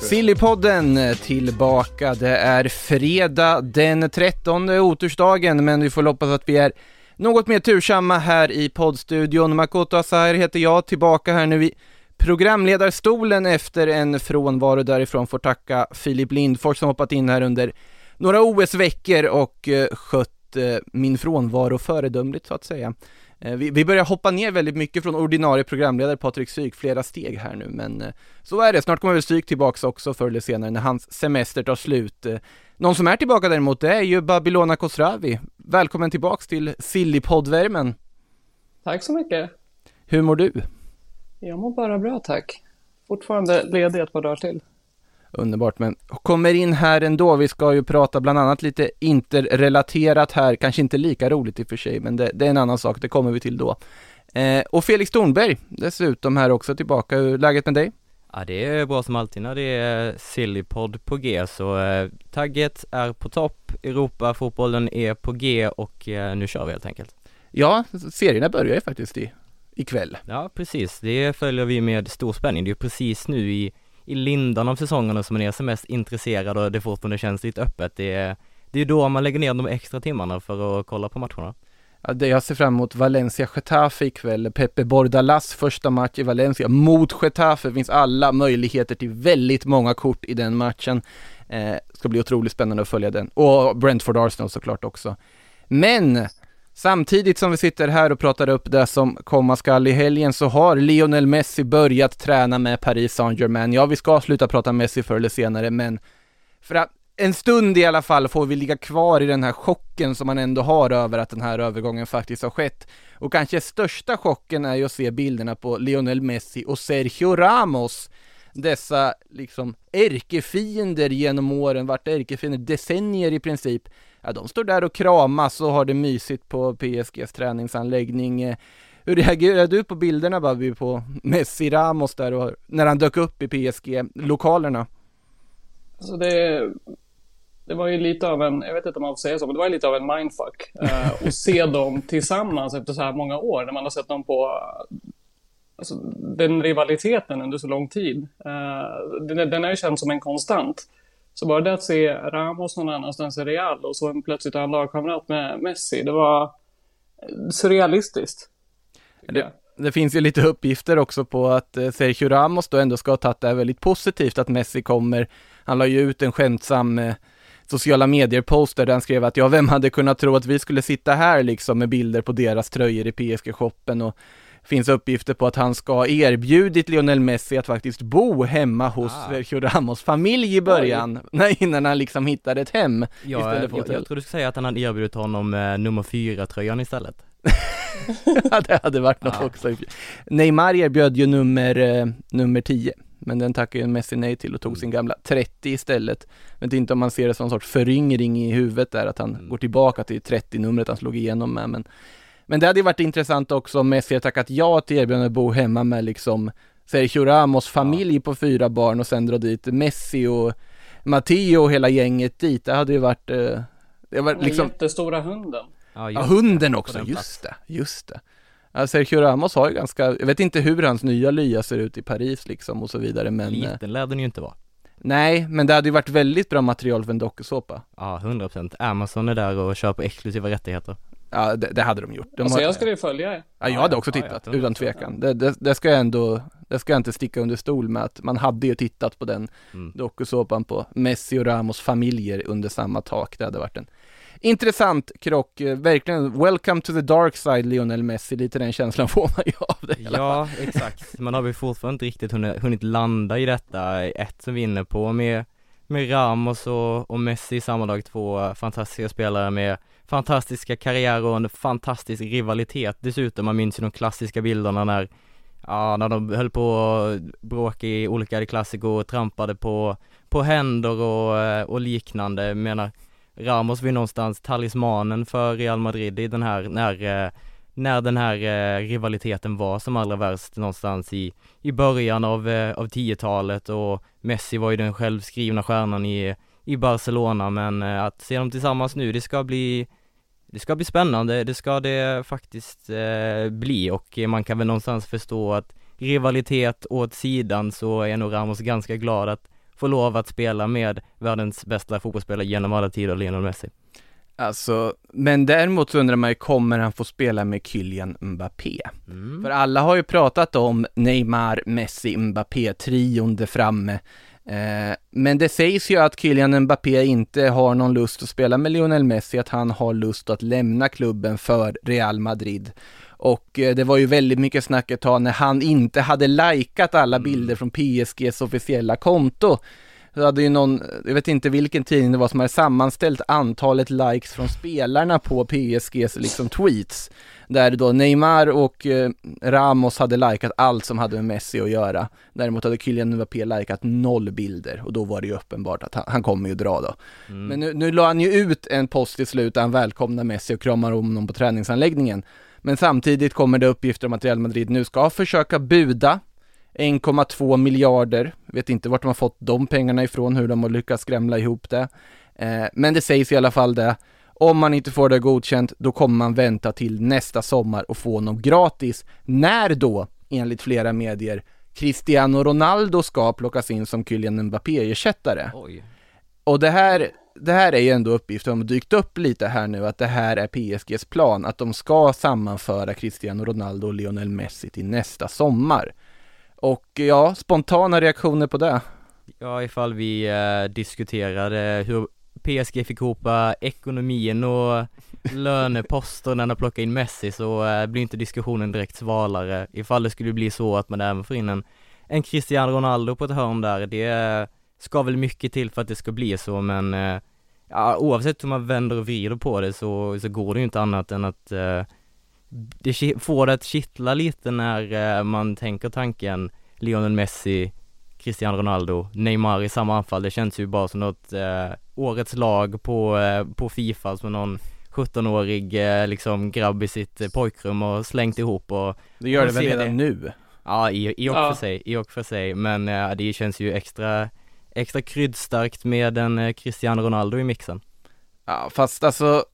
Sillypodden eh, tillbaka. Det är fredag den 13, otursdagen, men vi får hoppas att vi är något mer tursamma här i poddstudion. Makoto Asair heter jag, tillbaka här nu i programledarstolen efter en frånvaro därifrån. Får tacka Filip Lindfors som hoppat in här under några OS-veckor och eh, skött eh, min frånvaro föredömligt så att säga. Eh, Vi, vi börjar hoppa ner väldigt mycket från ordinarie programledare Patrik Syk, flera steg här nu, men eh, så är det. Snart kommer väl Syk tillbaks också förr eller senare när hans semester tar slut. Eh, Någon som är tillbaka däremot, det är ju Babylona Khosravi. Välkommen tillbaks till Sillypoddvärmen. Tack så mycket. Hur mår du? Jag mår bara bra tack. Fortfarande ledig ett par dagar till. Underbart, men kommer in här ändå. Vi ska ju prata bland annat lite interrelaterat här, kanske inte lika roligt i och för sig, men det, det är en annan sak, det kommer vi till då. Eh, och Felix Thornberg dessutom här också tillbaka. Hur är läget med dig? Ja det är bra som alltid när det är Sillypodd på G så eh, tagget är på topp, Europa-fotbollen är på G och eh, nu kör vi helt enkelt. Ja, serierna börjar ju faktiskt i, ikväll. Ja precis, det följer vi med stor spänning. Det är ju precis nu i, i lindan av säsongerna som man är som mest intresserad och det fortfarande känns lite öppet. Det är, det är då man lägger ner de extra timmarna för att kolla på matcherna. Ja, det jag ser fram emot Valencia-Getafe ikväll. Pepe Bordalas första match i Valencia mot Getafe. Det finns alla möjligheter till väldigt många kort i den matchen. Eh, ska bli otroligt spännande att följa den. Och Brentford Arsenal såklart också. Men samtidigt som vi sitter här och pratar upp det som komma skall i helgen så har Lionel Messi börjat träna med Paris Saint-Germain. Ja, vi ska sluta prata Messi förr eller senare, men för att en stund i alla fall får vi ligga kvar i den här chocken som man ändå har över att den här övergången faktiskt har skett. Och kanske största chocken är ju att se bilderna på Lionel Messi och Sergio Ramos. Dessa liksom ärkefiender genom åren, vart ärkefiender, decennier i princip. Ja, de står där och kramas och har det mysigt på PSGs träningsanläggning. Eh, hur reagerar du på bilderna Babi, på Messi Ramos där och när han dök upp i PSG-lokalerna? Alltså det, det var ju lite av en, jag vet inte om man får säga så, men det var ju lite av en mindfuck. Eh, att se dem tillsammans efter så här många år, när man har sett dem på alltså, den rivaliteten under så lång tid. Eh, den, den har ju känts som en konstant. Så bara det att se Ramos någon annanstans i Real och så plötsligt en lagkamrat med Messi, det var surrealistiskt. tycker jag. Det, det finns ju lite uppgifter också på att eh, Sergio Ramos då ändå ska ha tagit det här väldigt positivt att Messi kommer. Han la ju ut en skämtsam eh, sociala medier-poster där han skrev att ja, vem hade kunnat tro att vi skulle sitta här liksom med bilder på deras tröjor i PSG-shoppen och finns uppgifter på att han ska ha erbjudit Lionel Messi att faktiskt bo hemma hos Ah. Sergio Ramos familj i början, när, innan han liksom hittade ett hem Ja, istället jag, för jag, hotell. jag tror du skulle säga att han hade erbjudit honom eh, nummer fyra tröjan istället. Ja, det hade varit något Ja. också. Neymar erbjöd ju nummer, eh, nummer 10, men den tackade ju Messi nej till och tog sin gamla 30 istället. Det är inte om man ser det som en sorts föryngring i huvudet där, att han Mm. går tillbaka till 30-numret han slog igenom med. Men, men det hade ju varit intressant också om Messi hade tackat ja till erbjudandet att bo hemma med liksom Sergio Ramos familj på fyra barn och sen dra dit Messi och Matteo och hela gänget dit. Det hade ju varit, eh, det var Den liksom jättestora hunden. Ja, Ja, hunden det, också, den just det, just det. Ja, Sergio Ramos har ju ganska, jag vet inte hur hans nya lya ser ut i Paris liksom och så vidare men eh, Liten lär den ju inte vara. Nej, men det hade ju varit väldigt bra material för en dokusåpa. Ja, 100%. Amazon är där och kör på exklusiva rättigheter. Ja, det, det hade de gjort. De Alltså har, jag skulle ju följa ja, jag hade också tittat, ja, utan tvekan. Det, det, det ska jag ändå, det ska jag inte sticka under stol med att man hade ju tittat på den Mm. dokusåpan på Messi och Ramos familjer under samma tak. Det hade varit en intressant krock. Eh, Verkligen, welcome to the dark side Lionel Messi. Lite den känslan får man ju av det fall. Ja, exakt. Man har väl fortfarande inte riktigt hunnit, hunnit landa i detta. Ett som vi är inne på med, med Ramos och, och Messi sammanlagt två fantastiska spelare med fantastiska karriärer och en fantastisk rivalitet dessutom. Man minns ju de klassiska bilderna när Ja, när de höll på att bråka i olika klassiker och trampade på, på händer och, och liknande. Jag menar, Ramos var ju någonstans talismanen för Real Madrid i den här, när, eh, när den här eh, rivaliteten var som allra värst någonstans i, i början av, eh, av 10-talet och Messi var ju den självskrivna stjärnan i, i Barcelona men eh, att se dem tillsammans nu, det ska bli det ska bli spännande, det ska det faktiskt eh, bli och man kan väl någonstans förstå att rivalitet åt sidan så är nog Ramos ganska glad att få lov att spela med världens bästa fotbollsspelare genom alla tider, Lionel Messi. Alltså, men däremot så undrar man ju, kommer han få spela med Kylian Mbappé? För alla har ju pratat om Neymar, Messi, Mbappé, trion där framme. Eh, men det sägs ju att Kylian Mbappé inte har någon lust att spela med Lionel Messi, att han har lust att lämna klubben för Real Madrid. Och eh, det var ju väldigt mycket snack ett tag när han inte hade likat alla bilder från PSGs officiella konto. Så hade ju någon, jag vet inte vilken tidning det var som hade sammanställt antalet likes från spelarna på PSGs liksom tweets. Där då Neymar och eh, Ramos hade likat allt som hade med Messi att göra. Däremot hade Kylian Mbappé likat noll bilder och då var det ju uppenbart att han, han kommer ju dra då. Men nu, nu la han ju ut en post i slutet där han välkomnar Messi och kramar om honom på träningsanläggningen. Men samtidigt kommer det uppgifter om att Real Madrid nu ska försöka buda 1,2 miljarder. Vet inte vart de har fått de pengarna ifrån, hur de har lyckats skrämla ihop det. Eh, men det sägs i alla fall det. Om man inte får det godkänt, då kommer man vänta till nästa sommar och få honom gratis. När då, enligt flera medier, Cristiano Ronaldo ska plockas in som Kylian Mbappé-ersättare. Och det här, det här är ju ändå uppgifter som har dykt upp lite här nu, att det här är PSGs plan, att de ska sammanföra Cristiano Ronaldo och Lionel Messi till nästa sommar. Och ja, spontana reaktioner på det. Ja, ifall vi eh, diskuterade hur PSG fick ihop eh, ekonomin och löneposter när de plockade in Messi så eh, blir inte diskussionen direkt svalare. Ifall det skulle bli så att man även får in en, en Cristiano Ronaldo på ett hörn där, det ska väl mycket till för att det ska bli så men eh, ja, oavsett hur man vänder och vrider på det så, så går det ju inte annat än att eh, det får det att kittla lite när eh, man tänker tanken Lionel Messi, Cristiano Ronaldo, Neymar i samma anfall. Det känns ju bara som något eh, årets lag på, eh, på Fifa som någon 17-årig eh, liksom grabb i sitt eh, pojkrum och slängt ihop och Det gör det väl redan nu? Ja, i, i och Ja. för sig, i och för sig, men eh, det känns ju extra, extra kryddstarkt med en eh, Cristiano Ronaldo i mixen. Ja, fast alltså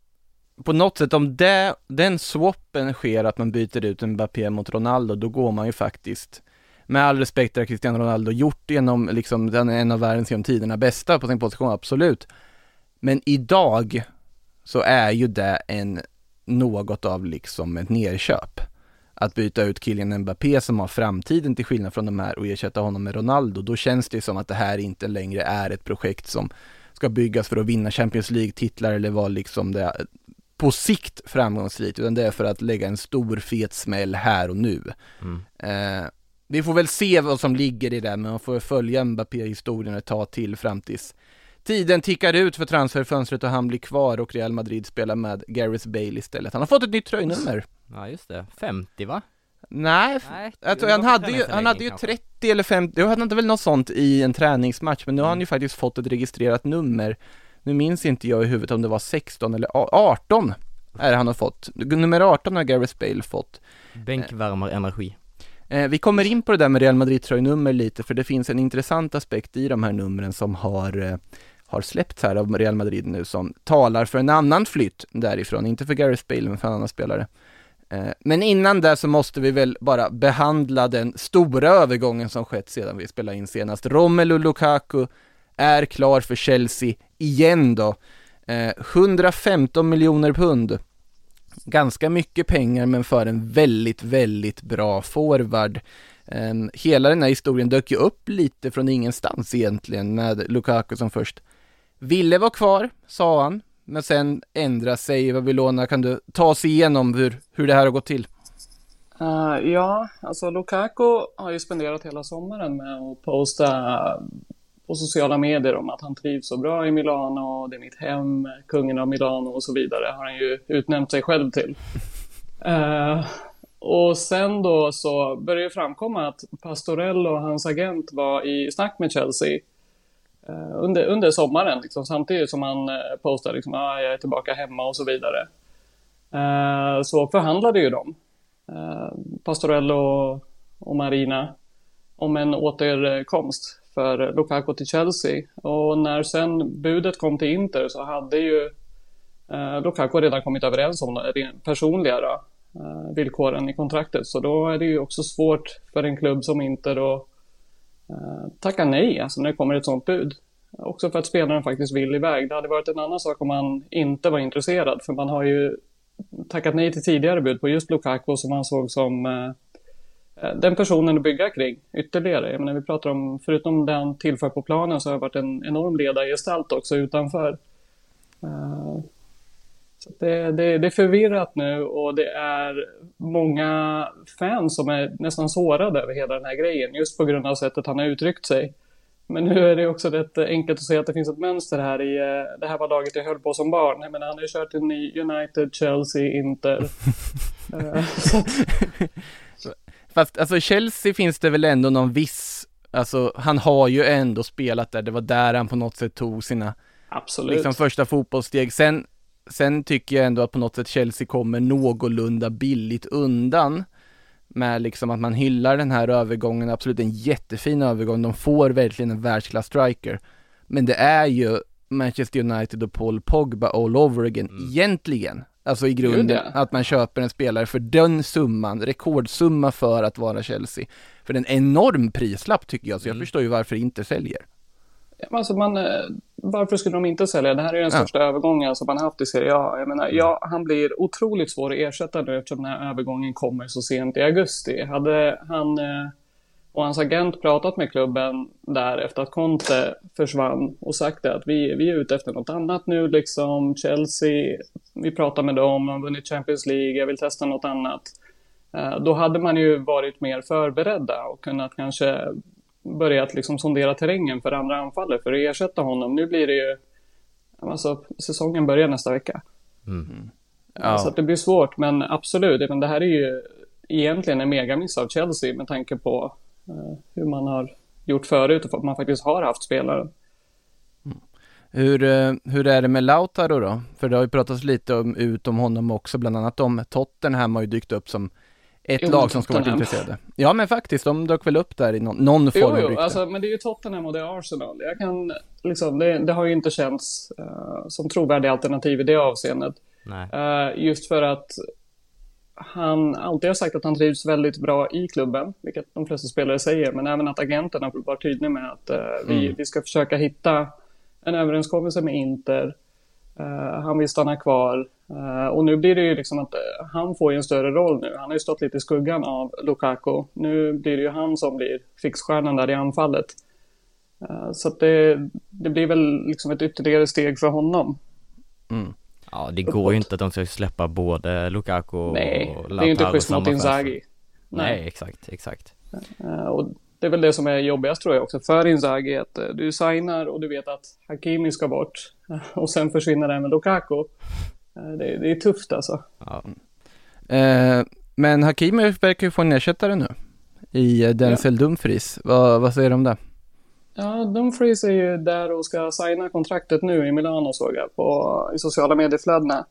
på något sätt om det, den swappen sker att man byter ut Mbappé mot Ronaldo, då går man ju faktiskt med all respekt det har Cristiano Ronaldo gjort genom, liksom, den är en av världens genom tiderna bästa på sin position, absolut. Men idag så är ju det en, något av liksom ett nerköp. Att byta ut Kylian Mbappé som har framtiden till skillnad från de här och ersätta honom med Ronaldo, då känns det som att det här inte längre är ett projekt som ska byggas för att vinna Champions League-titlar eller vara liksom det på sikt framgångsrikt, utan det är för att lägga en stor fet smäll här och nu. Mm. Eh, vi får väl se vad som ligger i det, men man får följa Mbappé-historien ett tag till fram tills tiden tickar ut för transferfönstret och han blir kvar och Real Madrid spelar med Gareth Bale istället. Han har fått ett nytt tröjnummer. Ja just det, 50 va? Nej, Nej, det han hade ju, han hade ju träningsanläggning 30 eller 50, han hade väl något sånt i en träningsmatch, men nu har han ju Mm. faktiskt fått ett registrerat nummer. Nu minns inte jag i huvudet om det var 16 eller a- 18 är det han har fått. Nummer 18 har Gareth Bale fått. Bänkvärmarenergi. Eh, vi kommer in på det där med Real Madrid-tröjnummer lite, för det finns en intressant aspekt i de här numren som har, eh, har släppts här av Real Madrid nu som talar för en annan flytt därifrån, inte för Gareth Bale men för en annan spelare. Eh, men innan det så måste vi väl bara behandla den stora övergången som skett sedan vi spelade in senast. Romelu Lukaku är klar för Chelsea igen då. Eh, 115 miljoner pund ganska mycket pengar men för en väldigt, väldigt bra forward. Eh, hela den här historien dök ju upp lite från ingenstans egentligen med Lukaku som först ville vara kvar, sa han, men sen ändra sig. Babylona, kan du ta oss igenom hur, hur det här har gått till? Uh, ja, alltså Lukaku har ju spenderat hela sommaren med att posta på sociala medier om att han trivs så bra i Milano, det är mitt hem, kungen av Milano och så vidare har han ju utnämnt sig själv till. Uh, och sen då så började det framkomma att Pastorello och hans agent var i snack med Chelsea uh, under, under sommaren, liksom, samtidigt som han eh, postade liksom, ah, jag är tillbaka hemma och så vidare. så förhandlade ju de, Pastorello och Marina, om en återkomst för Lukaku till Chelsea. Och när sen budet kom till Inter så hade ju eh, Lukaku redan kommit överens om de personliga då, eh, villkoren i kontraktet. Så då är det ju också svårt för en klubb som Inter att eh, tacka nej alltså när det kommer ett sånt bud. Också för att spelaren faktiskt vill iväg. Det hade varit en annan sak om man inte var intresserad för man har ju tackat nej till tidigare bud på just Lukaku som man såg som eh, den personen att bygga kring ytterligare. Jag menar, vi pratar om, förutom det han tillför på planen så har det varit en enorm ledargestalt också utanför. Uh, så det, det, det, är förvirrat nu och det är många fans som är nästan sårade över hela den här grejen just på grund av sättet han har uttryckt sig. Men nu är det också rätt enkelt att se att det finns ett mönster här i, eh, det här var laget jag höll på som barn. Jag menar, han har ju kört i United, Chelsea, Inter. Fast alltså Chelsea finns det väl ändå någon viss, alltså han har ju ändå spelat där, det var där han på något sätt tog sina Absolut. Liksom första fotbollssteg. Sen, sen tycker jag ändå att på något sätt Chelsea kommer någorlunda billigt undan med liksom att man hyllar den här övergången, absolut en jättefin övergång, de får verkligen en världsklass striker. Men det är ju Manchester United och Paul Pogba all over again, mm. egentligen. Alltså i grunden, att man köper en spelare för den summan, rekordsumma för att vara Chelsea. För en enorm prislapp tycker jag, så jag mm. förstår ju varför inte säljer. Alltså man, eh, varför skulle de inte sälja? Det här är den största ja. övergången som man haft i Serie A. Jag menar, ja, han blir otroligt svår att ersätta nu eftersom den här övergången kommer så sent i augusti. Hade han eh, och hans agent pratat med klubben där efter att Conte försvann och sagt att vi, vi är ute efter något annat nu liksom. Chelsea, vi pratar med dem, de har vunnit Champions League, jag vill testa något annat. Eh, då hade man ju varit mer förberedda och kunnat kanske börjat liksom sondera terrängen för andra anfallet för att ersätta honom. Nu blir det ju, alltså säsongen börjar nästa vecka. Mm. Ja. Så det blir svårt, men absolut, men det här är ju egentligen en megamiss av Chelsea med tanke på hur man har gjort förut och att man faktiskt har haft spelare. Mm. Hur, eh, hur är det med Lautaro då? För det har ju pratats lite om, ut om honom också, bland annat om Tottenham har ju dykt upp som ett jo, lag som ska vara intresserade. Ja men faktiskt, de dök väl upp där i någon, någon form jo, jo, av alltså, men det är ju Tottenham och det är Arsenal. Jag kan, liksom, det, det har ju inte känts uh, som trovärdiga alternativ i det avseendet. Uh, just för att han alltid har sagt att han trivs väldigt bra i klubben, vilket de flesta spelare säger, men även att agenten har varit tydlig med att uh, vi, mm. vi ska försöka hitta en överenskommelse med Inter. Uh, han vill stanna kvar uh, och nu blir det ju liksom att han får en större roll nu. Han har ju stått lite i skuggan av Lukaku. Nu blir det ju han som blir fixstjärnan där i anfallet. så att det, det blir väl liksom ett ytterligare steg för honom. Mm. Ja, det går ju inte att de ska släppa både Lukaku och Nej, det är ju inte schysst mot Inzaghi. Nej. Nej, exakt, exakt. Uh, och det är väl det som är jobbigast tror jag också för Inzaghi, att uh, du signar och du vet att Hakimi ska bort och sen försvinner även Lukaku. Det, det, är tufft alltså. Ja. men Hakimi verkar ju få en ersättare nu i Denzel ja. Dumfries. Vad, vad säger du om det? Ja, Dumfries är ju där och ska signa kontraktet nu i Milano såg jag på, i sociala medieflödena.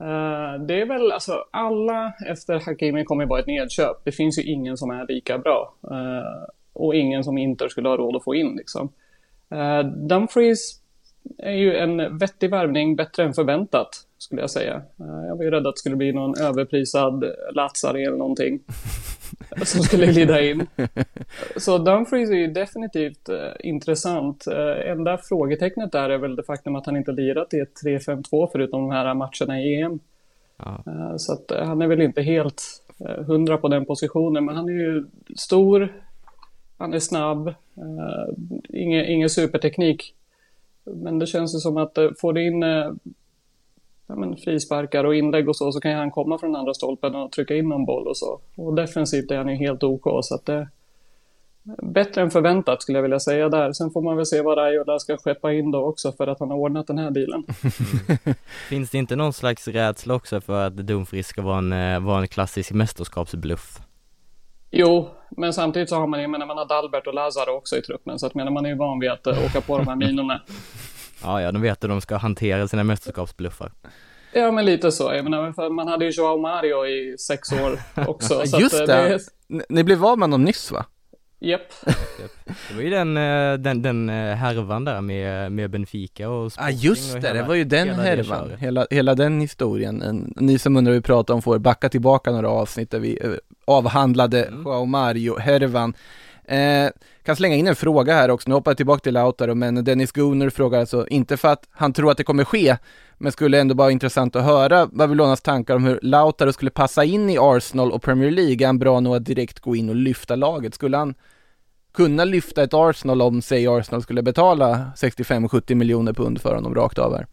Uh, det är väl alltså alla efter Hakimi kommer bara ett nedköp. Det finns ju ingen som är lika bra. Uh, och ingen som Inter skulle ha råd att få in liksom. Eh, uh, Dumfries är ju en vettig värvning, bättre än förväntat skulle jag säga. jag var ju rädd att det skulle bli någon överprisad Lazari eller någonting. som skulle glida in. Så Dumfries är ju definitivt uh, intressant. Uh, enda frågetecknet där är väl det faktum att han inte lirat i ett 3-5-2 förutom de här matcherna i EM. Ja. Eh, Så att eh, han är väl inte helt eh, hundra på den positionen, men han är ju stor, han är snabb, eh, ingen, ingen superteknik. Men det känns ju som att eh, får du in eh, ja, men frisparkar och inlägg och så, så kan ju han komma från andra stolpen och trycka in någon boll och så. Och defensivt är han ju helt OK, så att det Bättre än förväntat skulle jag vilja säga där. Sen får man väl se vad Raiola ska skeppa in då också för att han har ordnat den här bilen. Finns det inte någon slags rädsla också för att Dumfries ska vara en, eh, vara en klassisk mästerskapsbluff? Jo, men samtidigt så har man ju, menar, man har Dalbert och Lazaro också i truppen, så att menar, man är ju van vid att eh, åka på de här minorna. Ja, ja, de vet hur de ska hantera sina mästerskapsbluffar. Ja, men lite så. Jag menar, för man hade ju Joao Mario i sex år också. så Just att, det, eh, N- ni blev av med honom nyss va? Japp. Det var ju den, eh, den, den eh, härvan där med, med Benfica och Ja Sporting just det, hela- det var ju den hela härvan, hela, hela den historien. En, ni som undrar vad vi pratar om får backa tillbaka några avsnitt där vi eh, avhandlade Mm. Joao Mario-härvan. Eh, kan slänga in en fråga här också, nu hoppar jag tillbaka till Lautaro, men Dennis Gunnar frågar alltså, inte för att han tror att det kommer ske, men skulle ändå vara intressant att höra Babylonas tankar om hur Lautaro skulle passa in i Arsenal och Premier League. Är han bra nog att direkt gå in och lyfta laget? Skulle han kunna lyfta ett Arsenal om, säg Arsenal skulle betala 65-70 miljoner pund för honom rakt av här?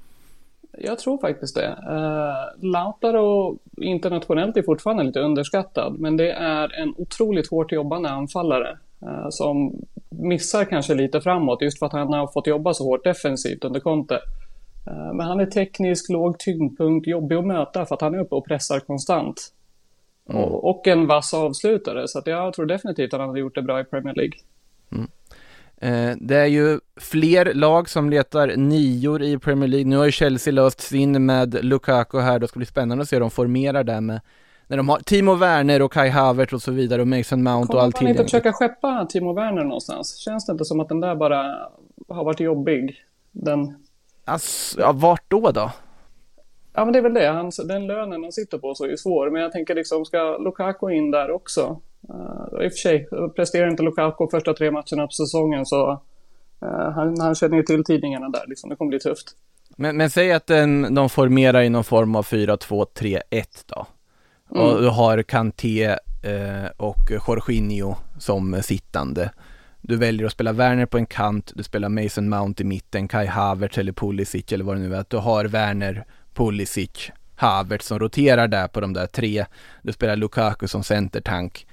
Jag tror faktiskt det. Uh, Lautaro internationellt är fortfarande lite underskattad, men det är en otroligt hårt jobbande anfallare som missar kanske lite framåt just för att han har fått jobba så hårt defensivt under Conte. Eh, men han är teknisk, låg tyngdpunkt, jobbig att möta för att han är uppe och pressar konstant. Och, och en vass avslutare, så jag tror definitivt att han hade gjort det bra i Premier League. Eh, det är ju fler lag som letar nior i Premier League. Nu har ju Chelsea löst sin med Lukaku här. Det ska bli spännande att se hur de formerar där med när de har Timo Werner och Kai Havertz och så vidare och Mason Mount och Kommer allt man inte försöka skeppa Timo Werner någonstans? Känns det inte som att den där bara har varit jobbig? Den... Alltså, ja, vart då då? Ja, men det är väl det. Han, den lönen han sitter på så är ju svår. Men jag tänker liksom, ska Lukaku in där också? Uh, I och för sig, presterar inte Lukaku första tre matcherna på säsongen så uh, han, han känner ju till tidningarna där. Liksom. Det kommer bli tufft. Men, men säg att den, de formerar i någon form av 4-2-3-1 då. Mm. Och du har Kanté eh, och Jorginho som sittande. Du väljer att spela Werner på en kant, du spelar Mason Mount i mitten, Kai Havertz eller Pulisic eller vad det nu är. Du har Werner, Pulisic, Havertz som roterar där på de där tre. Du spelar Lukaku som centertank.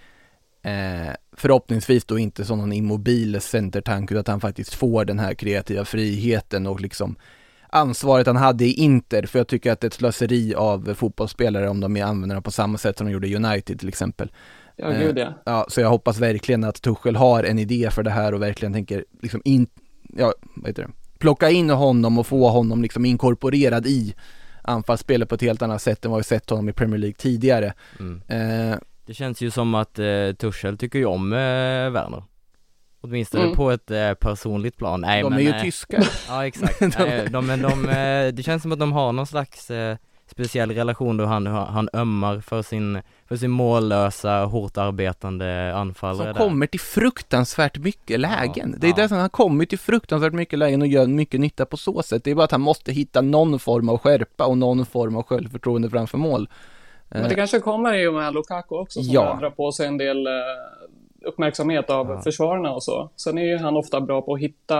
Eh, förhoppningsvis då inte som någon immobil centertank utan att han faktiskt får den här kreativa friheten och liksom ansvaret han hade i Inter, för jag tycker att det är ett slöseri av fotbollsspelare om de är användarna på samma sätt som de gjorde i United till exempel. Ja, gud ja. Ja, så jag hoppas verkligen att Tuchel har en idé för det här och verkligen tänker liksom in, ja, vad heter det, plocka in honom och få honom liksom inkorporerad i anfallsspelet på ett helt annat sätt än vad vi sett honom i Premier League tidigare. Mm. Eh, Det känns ju som att eh, Tuchel tycker ju om eh, Werner Åtminstone Mm. på ett eh, personligt plan. Nej, de men, är ju eh, tyskar. Ja exakt, Nej, de, men de, eh, det känns som att de har någon slags eh, speciell relation då han, han ömmar för sin, för sin mållösa, hårt arbetande anfallare Som kommer till fruktansvärt mycket lägen. Ja, det är ja. det som han kommer till fruktansvärt mycket lägen och gör mycket nytta på så sätt. Det är bara att han måste hitta någon form av skärpa och någon form av självförtroende framför mål. Men det kanske kommer i och med Lukaku också som Ja. drar på sig en del eh, uppmärksamhet av Ja. försvararna och så. Sen är ju han ofta bra på att hitta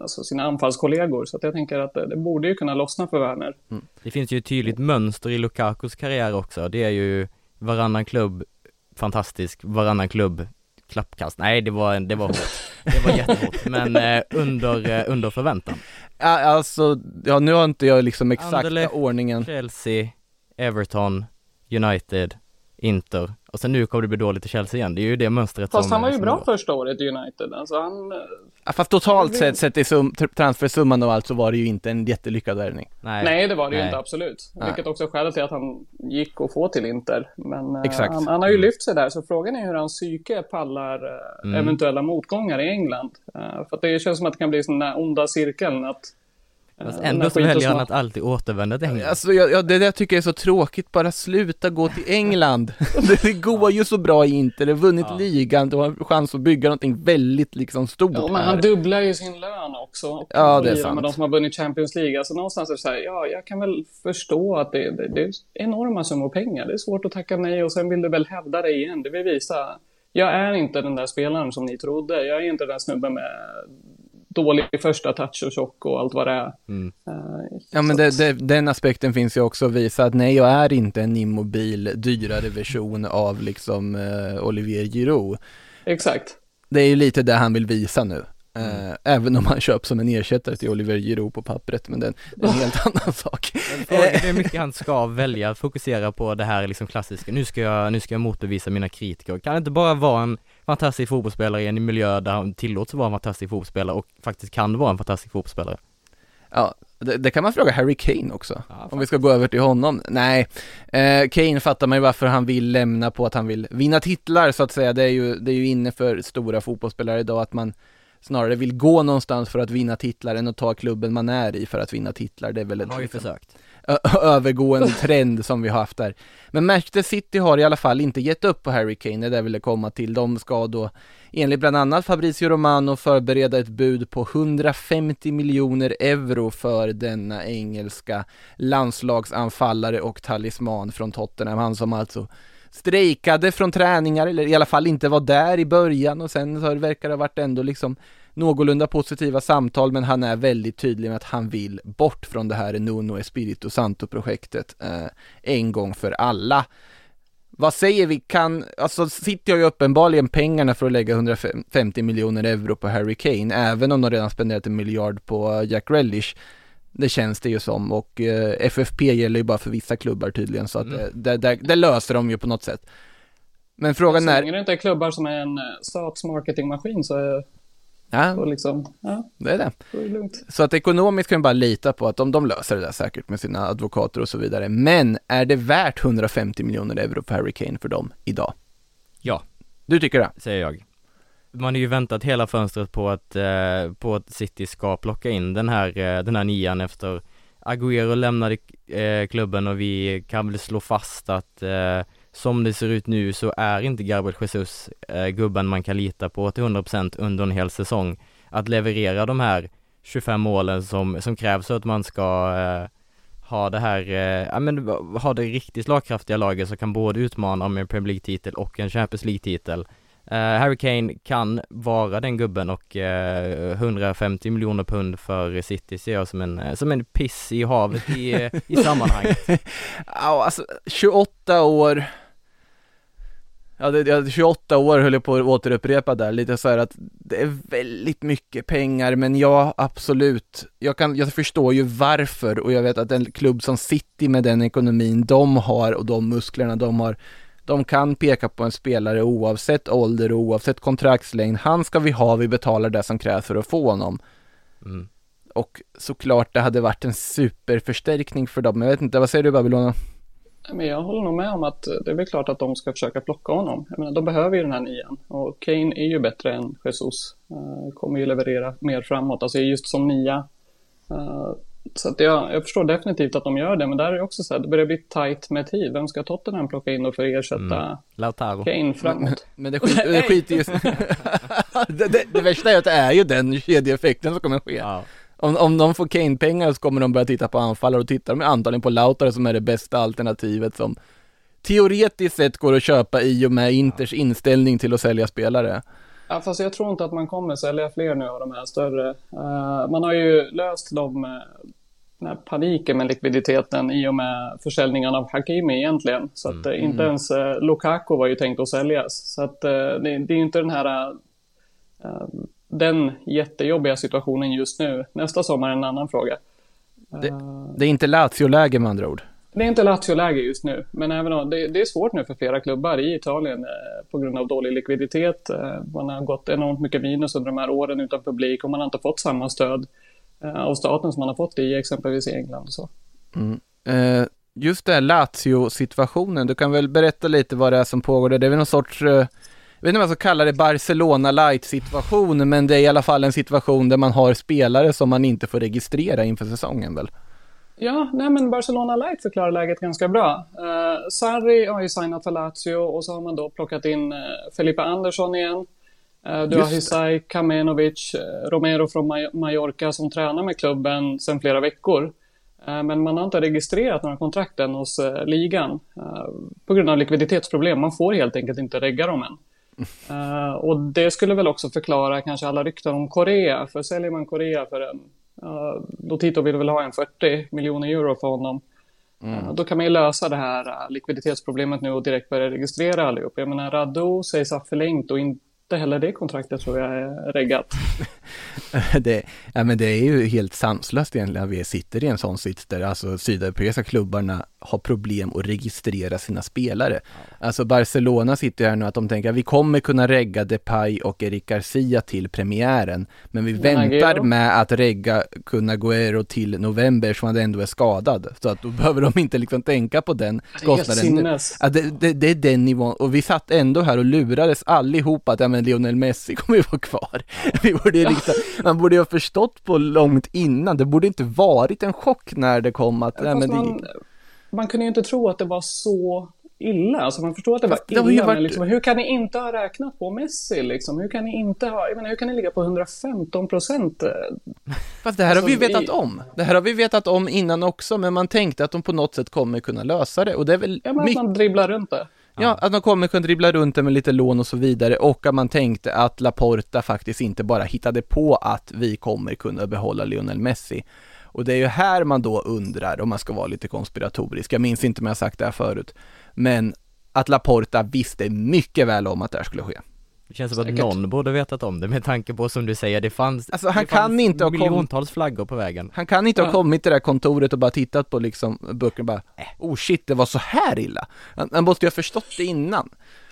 alltså, sina anfallskollegor, så att jag tänker att det, det borde ju kunna lossna för Werner. Det finns ju ett tydligt mönster i Lukakus karriär också, det är ju varannan klubb fantastisk, varannan klubb klappkast. Nej, det var, det var hårt. Det var jättehårt, men eh, under, eh, under förväntan. Ja, alltså, ja nu har inte jag liksom exakta Anderlecht. ordningen. Chelsea, Everton, United, Inter och sen nu kommer det bli dåligt i Chelsea igen. Det är ju det mönstret Fast som han var ju bra går. första året i United. Alltså han, eh, Ja, fast totalt sett, sett i sum, tr- transfersumman och allt så var det ju inte en jättelyckad värvning. Nej, nej, det var det ju nej. inte absolut. Nej. Vilket också är skälet till att han gick och få till Inter. Men eh, Exakt. Han, han har ju lyft sig där, så frågan är hur hans psyke pallar eh, Mm. eventuella motgångar i England. För att det känns som att det kan bli sån där onda cirkeln att Fast Eh, ändå så väljer han att alltid återvända till England. Alltså jag, jag, det där tycker jag är så tråkigt, bara sluta gå till England. det, det går ju så bra i Inter, det har vunnit Ja. ligan, du har chans att bygga någonting väldigt liksom stort Ja, men han dubblar ju sin lön också. Och Ja, det är sant. Med de som har vunnit Champions League. Alltså någonstans är det så här, ja, jag kan väl förstå att det, det, det är enorma summor pengar. Det är svårt att tacka nej och sen vill du väl hävda dig igen. Det vill visa, jag är inte den där spelaren som ni trodde. Jag är inte den snubben med dålig första touch och tjock och allt vad det är. Mm. Eh, Ja men det, det, den aspekten finns ju också att visa att nej jag är inte en immobil, dyrare version av liksom eh, Olivier Giroud. Exakt. Det är ju lite det han vill visa nu. Mm. Eh, även om han köps som en ersättare till Oliver Giroud på pappret, men det, är en helt annan sak. Hur mycket han ska välja fokusera på det här liksom klassiska, nu ska jag, nu ska jag motbevisa mina kritiker. Kan det inte bara vara en fantastisk fotbollsspelare i en miljö där han tillåts vara en fantastisk fotbollsspelare och faktiskt kan vara en fantastisk fotbollsspelare? Ja, det, det kan man fråga Harry Kane också, Ja, om vi ska gå över till honom. Nej, eh, Kane fattar man ju varför han vill lämna på att han vill vinna titlar så att säga. Det är ju, det är ju inne för stora fotbollsspelare idag att man snarare vill gå någonstans för att vinna titlar än att ta klubben man är i för att vinna titlar. Det är väl Han har ju liksom, försökt. Övergående trend som vi har haft där. Men Manchester City har i alla fall inte gett upp på Harry Kane, det är det jag ville komma till. De ska då enligt bland annat Fabrizio Romano förbereda ett bud på 150 miljoner euro för denna engelska landslagsanfallare och talisman från Tottenham. Han som alltså strejkade från träningar, eller i alla fall inte var där i början och sen så verkar det ha varit ändå liksom någorlunda positiva samtal men han är väldigt tydlig med att han vill bort från det här Nuno Espirito Santo-projektet eh, en gång för alla. Vad säger vi, kan, alltså City har ju uppenbarligen pengarna för att lägga 150 miljoner euro på Harry Kane, även om de redan spenderat en miljard på Jack Grealish. Det känns det ju som och eh, FFP gäller ju bara för vissa klubbar tydligen så att Mm. det, det, det löser de ju på något sätt. Men frågan Så är, länge det inte är klubbar som är en eh, statsmarketingmaskin så ja, så liksom, ja, det är det. är det lugnt. Så att ekonomiskt kan man bara lita på att de, de löser det där säkert med sina advokater och så vidare. Men är det värt 150 miljoner euro för Harry Kane för dem idag? Ja. Du tycker det? säger jag. Man har ju väntat hela fönstret på att, eh, på att City ska plocka in den här, eh, den här nian efter Agüero lämnade eh, klubben och vi kan väl slå fast att eh, som det ser ut nu så är inte Gabriel Jesus eh, gubben man kan lita på till 100% under en hel säsong att leverera de här 25 målen som, som krävs för att man ska eh, ha det här, eh, ja men ha det riktigt slagkraftiga laget som kan både utmana om en Premier League-titel och en Champions League-titel. Eh, Harry Kane kan vara den gubben och eh, 150 miljoner pund för City ser jag som en, eh, som en piss i havet i, eh, i sammanhanget. Ja, alltså 28 år. Ja, det, ja, 28 år höll jag på att återupprepa där, lite så här att det är väldigt mycket pengar, men ja, absolut. Jag, kan, jag förstår ju varför och jag vet att en klubb som City med den ekonomin de har och de musklerna de har, de kan peka på en spelare oavsett ålder och oavsett kontraktslängd. Han ska vi ha, vi betalar det som krävs för att få honom. Mm. Och såklart det hade varit en superförstärkning för dem. Jag vet inte, vad säger du Babylona? Men jag håller nog med om att det är väl klart att de ska försöka plocka honom. Jag menar, de behöver ju den här nian. Och Kane är ju bättre än Jesus. Uh, kommer ju leverera mer framåt, alltså just som nia. Uh, så att jag, jag förstår definitivt att de gör det, men där är det också så här, det börjar bli tight med tid. Vem ska Tottenham plocka in då för att ersätta Mm. Lautaro. Kane framåt? Men det, skit, det skiter ju det, det, det värsta är att det är ju den kedjeeffekten som kommer ske. Ja. Om, om de får Kane-pengar så kommer de börja titta på anfallare och tittar de antagligen på Lautaro som är det bästa alternativet som teoretiskt sett går att köpa i och med Inters inställning till att sälja spelare. Ja, fast jag tror inte att man kommer sälja fler nu av de här större. Uh, man har ju löst de, uh, den här paniken med likviditeten i och med försäljningen av Hakimi egentligen. Så att uh, inte ens uh, Lukaku var ju tänkt att säljas. Så att det, det, är ju inte den här den jättejobbiga situationen just nu. Nästa sommar är en annan fråga. Det, det är inte Lazio-läge med andra ord. Det är inte Lazio-läge just nu, men även om, det, det, är svårt nu för flera klubbar i Italien eh, på grund av dålig likviditet. Eh, man har gått enormt mycket minus under de här åren utan publik och man har inte fått samma stöd eh, av staten som man har fått i exempelvis England. Och så. Mm. Eh, just det här Lazio-situationen, du kan väl berätta lite vad det är som pågår där? Det är väl någon sorts, eh, vet inte om jag ska kalla det Barcelona light situation, men det är i alla fall en situation där man har spelare som man inte får registrera inför säsongen väl? Ja, nej men Barcelona Light förklarar läget ganska bra. Uh, Sarri har ju signat för Lazio och så har man då plockat in uh, Felipe Andersson igen. Uh, du har Hisai Kamenovic, uh, Romero från Maj Mallorca som tränar med klubben sedan flera veckor. Men man har inte registrerat några kontrakt än hos ligan på grund av likviditetsproblem. Man får helt enkelt inte regga dem än. Och det skulle väl också förklara kanske alla rykten om Korea, för säljer man Korea för en Uh, då Tito vill väl ha en 40 miljoner euro för honom. Mm. Uh, då kan man ju lösa det här uh, likviditetsproblemet nu och direkt börja registrera allihop. Jag menar, Rado sägs ha förlängt och inte heller det kontraktet tror jag är reggat. det, ja, men det är ju helt sanslöst egentligen att vi sitter i en sån sits där alltså sydeuropeiska klubbarna har problem att registrera sina spelare. Alltså Barcelona sitter här nu att de tänker att vi kommer kunna regga Depay och Eric Garcia till premiären, men vi men väntar med att regga Kun Agüero till november som han ändå är skadad. Så att då behöver de inte liksom tänka på den kostnaden. Ja, det, det, det, är den nivån, och vi satt ändå här och lurades allihopa att ja, men Lionel Messi kommer ju vara kvar. Vi borde liksom, man borde ju ha förstått på långt innan, det borde inte varit en chock när det kom att, ja, men man, det, man kunde ju inte tro att det var så illa. Alltså man förstår att det var illa, det varit... men liksom, hur kan ni inte ha räknat på Messi liksom? Hur kan ni inte ha, jag menar, hur kan ni ligga på 115 procent? Fast det här alltså, har vi vetat om. Det här har vi vetat om innan också, men man tänkte att de på något sätt kommer kunna lösa det och det är väl... Ja, men att man dribblar runt det. Ja, att man kommer kunna dribbla runt det med lite lån och så vidare och att man tänkte att Laporta faktiskt inte bara hittade på att vi kommer kunna behålla Lionel Messi. Och det är ju här man då undrar, om man ska vara lite konspiratorisk, jag minns inte om jag sagt det här förut, men att Laporta visste mycket väl om att det här skulle ske. Det känns som att någon borde vetat om det med tanke på som du säger, det fanns, alltså, han det kan fanns inte miljontals flaggor på vägen. Han kan inte ja. ha kommit till det där kontoret och bara tittat på liksom böckerna och bara, äh, oh shit, det var så här illa. Han, han måste ju ha förstått det innan.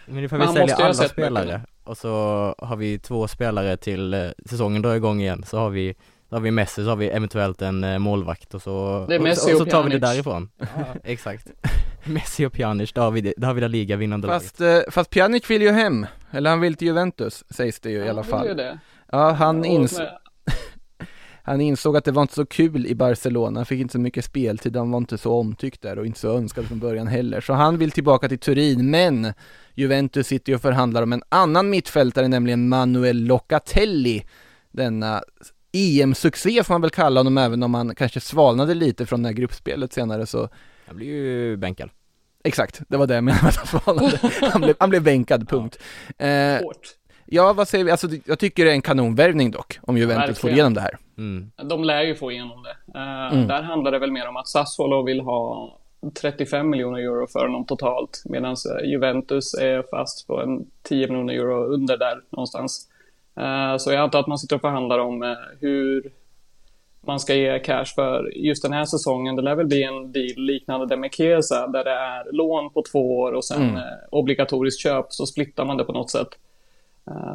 Men det får vi sälja alla spelare och så har vi två spelare till eh, säsongen drar igång igen, så har vi då har vi Messi, så har vi eventuellt en eh, målvakt och så, det är Messi och, och, så tar vi det därifrån. Ja, exakt. Messi och Pjanic, då har vi, det, då har vi det liga vinnande fast, laget. Eh, fast Pjanic vill ju hem, eller han vill till Juventus, sägs det ju ja, i alla fall. Det. Ja, han insåg han insåg att det var inte så kul i Barcelona, han fick inte så mycket speltid, han var inte så omtyckt där och inte så önskad från början heller. Så han vill tillbaka till Turin, men Juventus sitter ju och förhandlar om en annan mittfältare, nämligen Manuel Locatelli, denna EM-succé får man väl kalla honom även om han kanske svalnade lite från det här gruppspelet senare så Han blir ju bänkad Exakt, det var det jag menade med att han svalnade. Han blev, han blev bänkad, punkt. Ja, eh, ja, vad säger vi? Alltså, jag tycker det är en kanonvärvning dock, om Juventus Verkligen. får igenom det här. Mm. De lär ju få igenom det. Uh, mm. Där handlar det väl mer om att Sassuolo vill ha 35 miljoner euro för honom totalt, medan eh, Juventus är fast på en 10 miljoner euro under där någonstans. Eh, så jag antar att man sitter och förhandlar om eh, hur man ska ge cash för just den här säsongen. Det lär väl bli en deal liknande den med Kesa där det är lån på två år och sen mm. Eh, obligatoriskt köp så splittar man det på något sätt.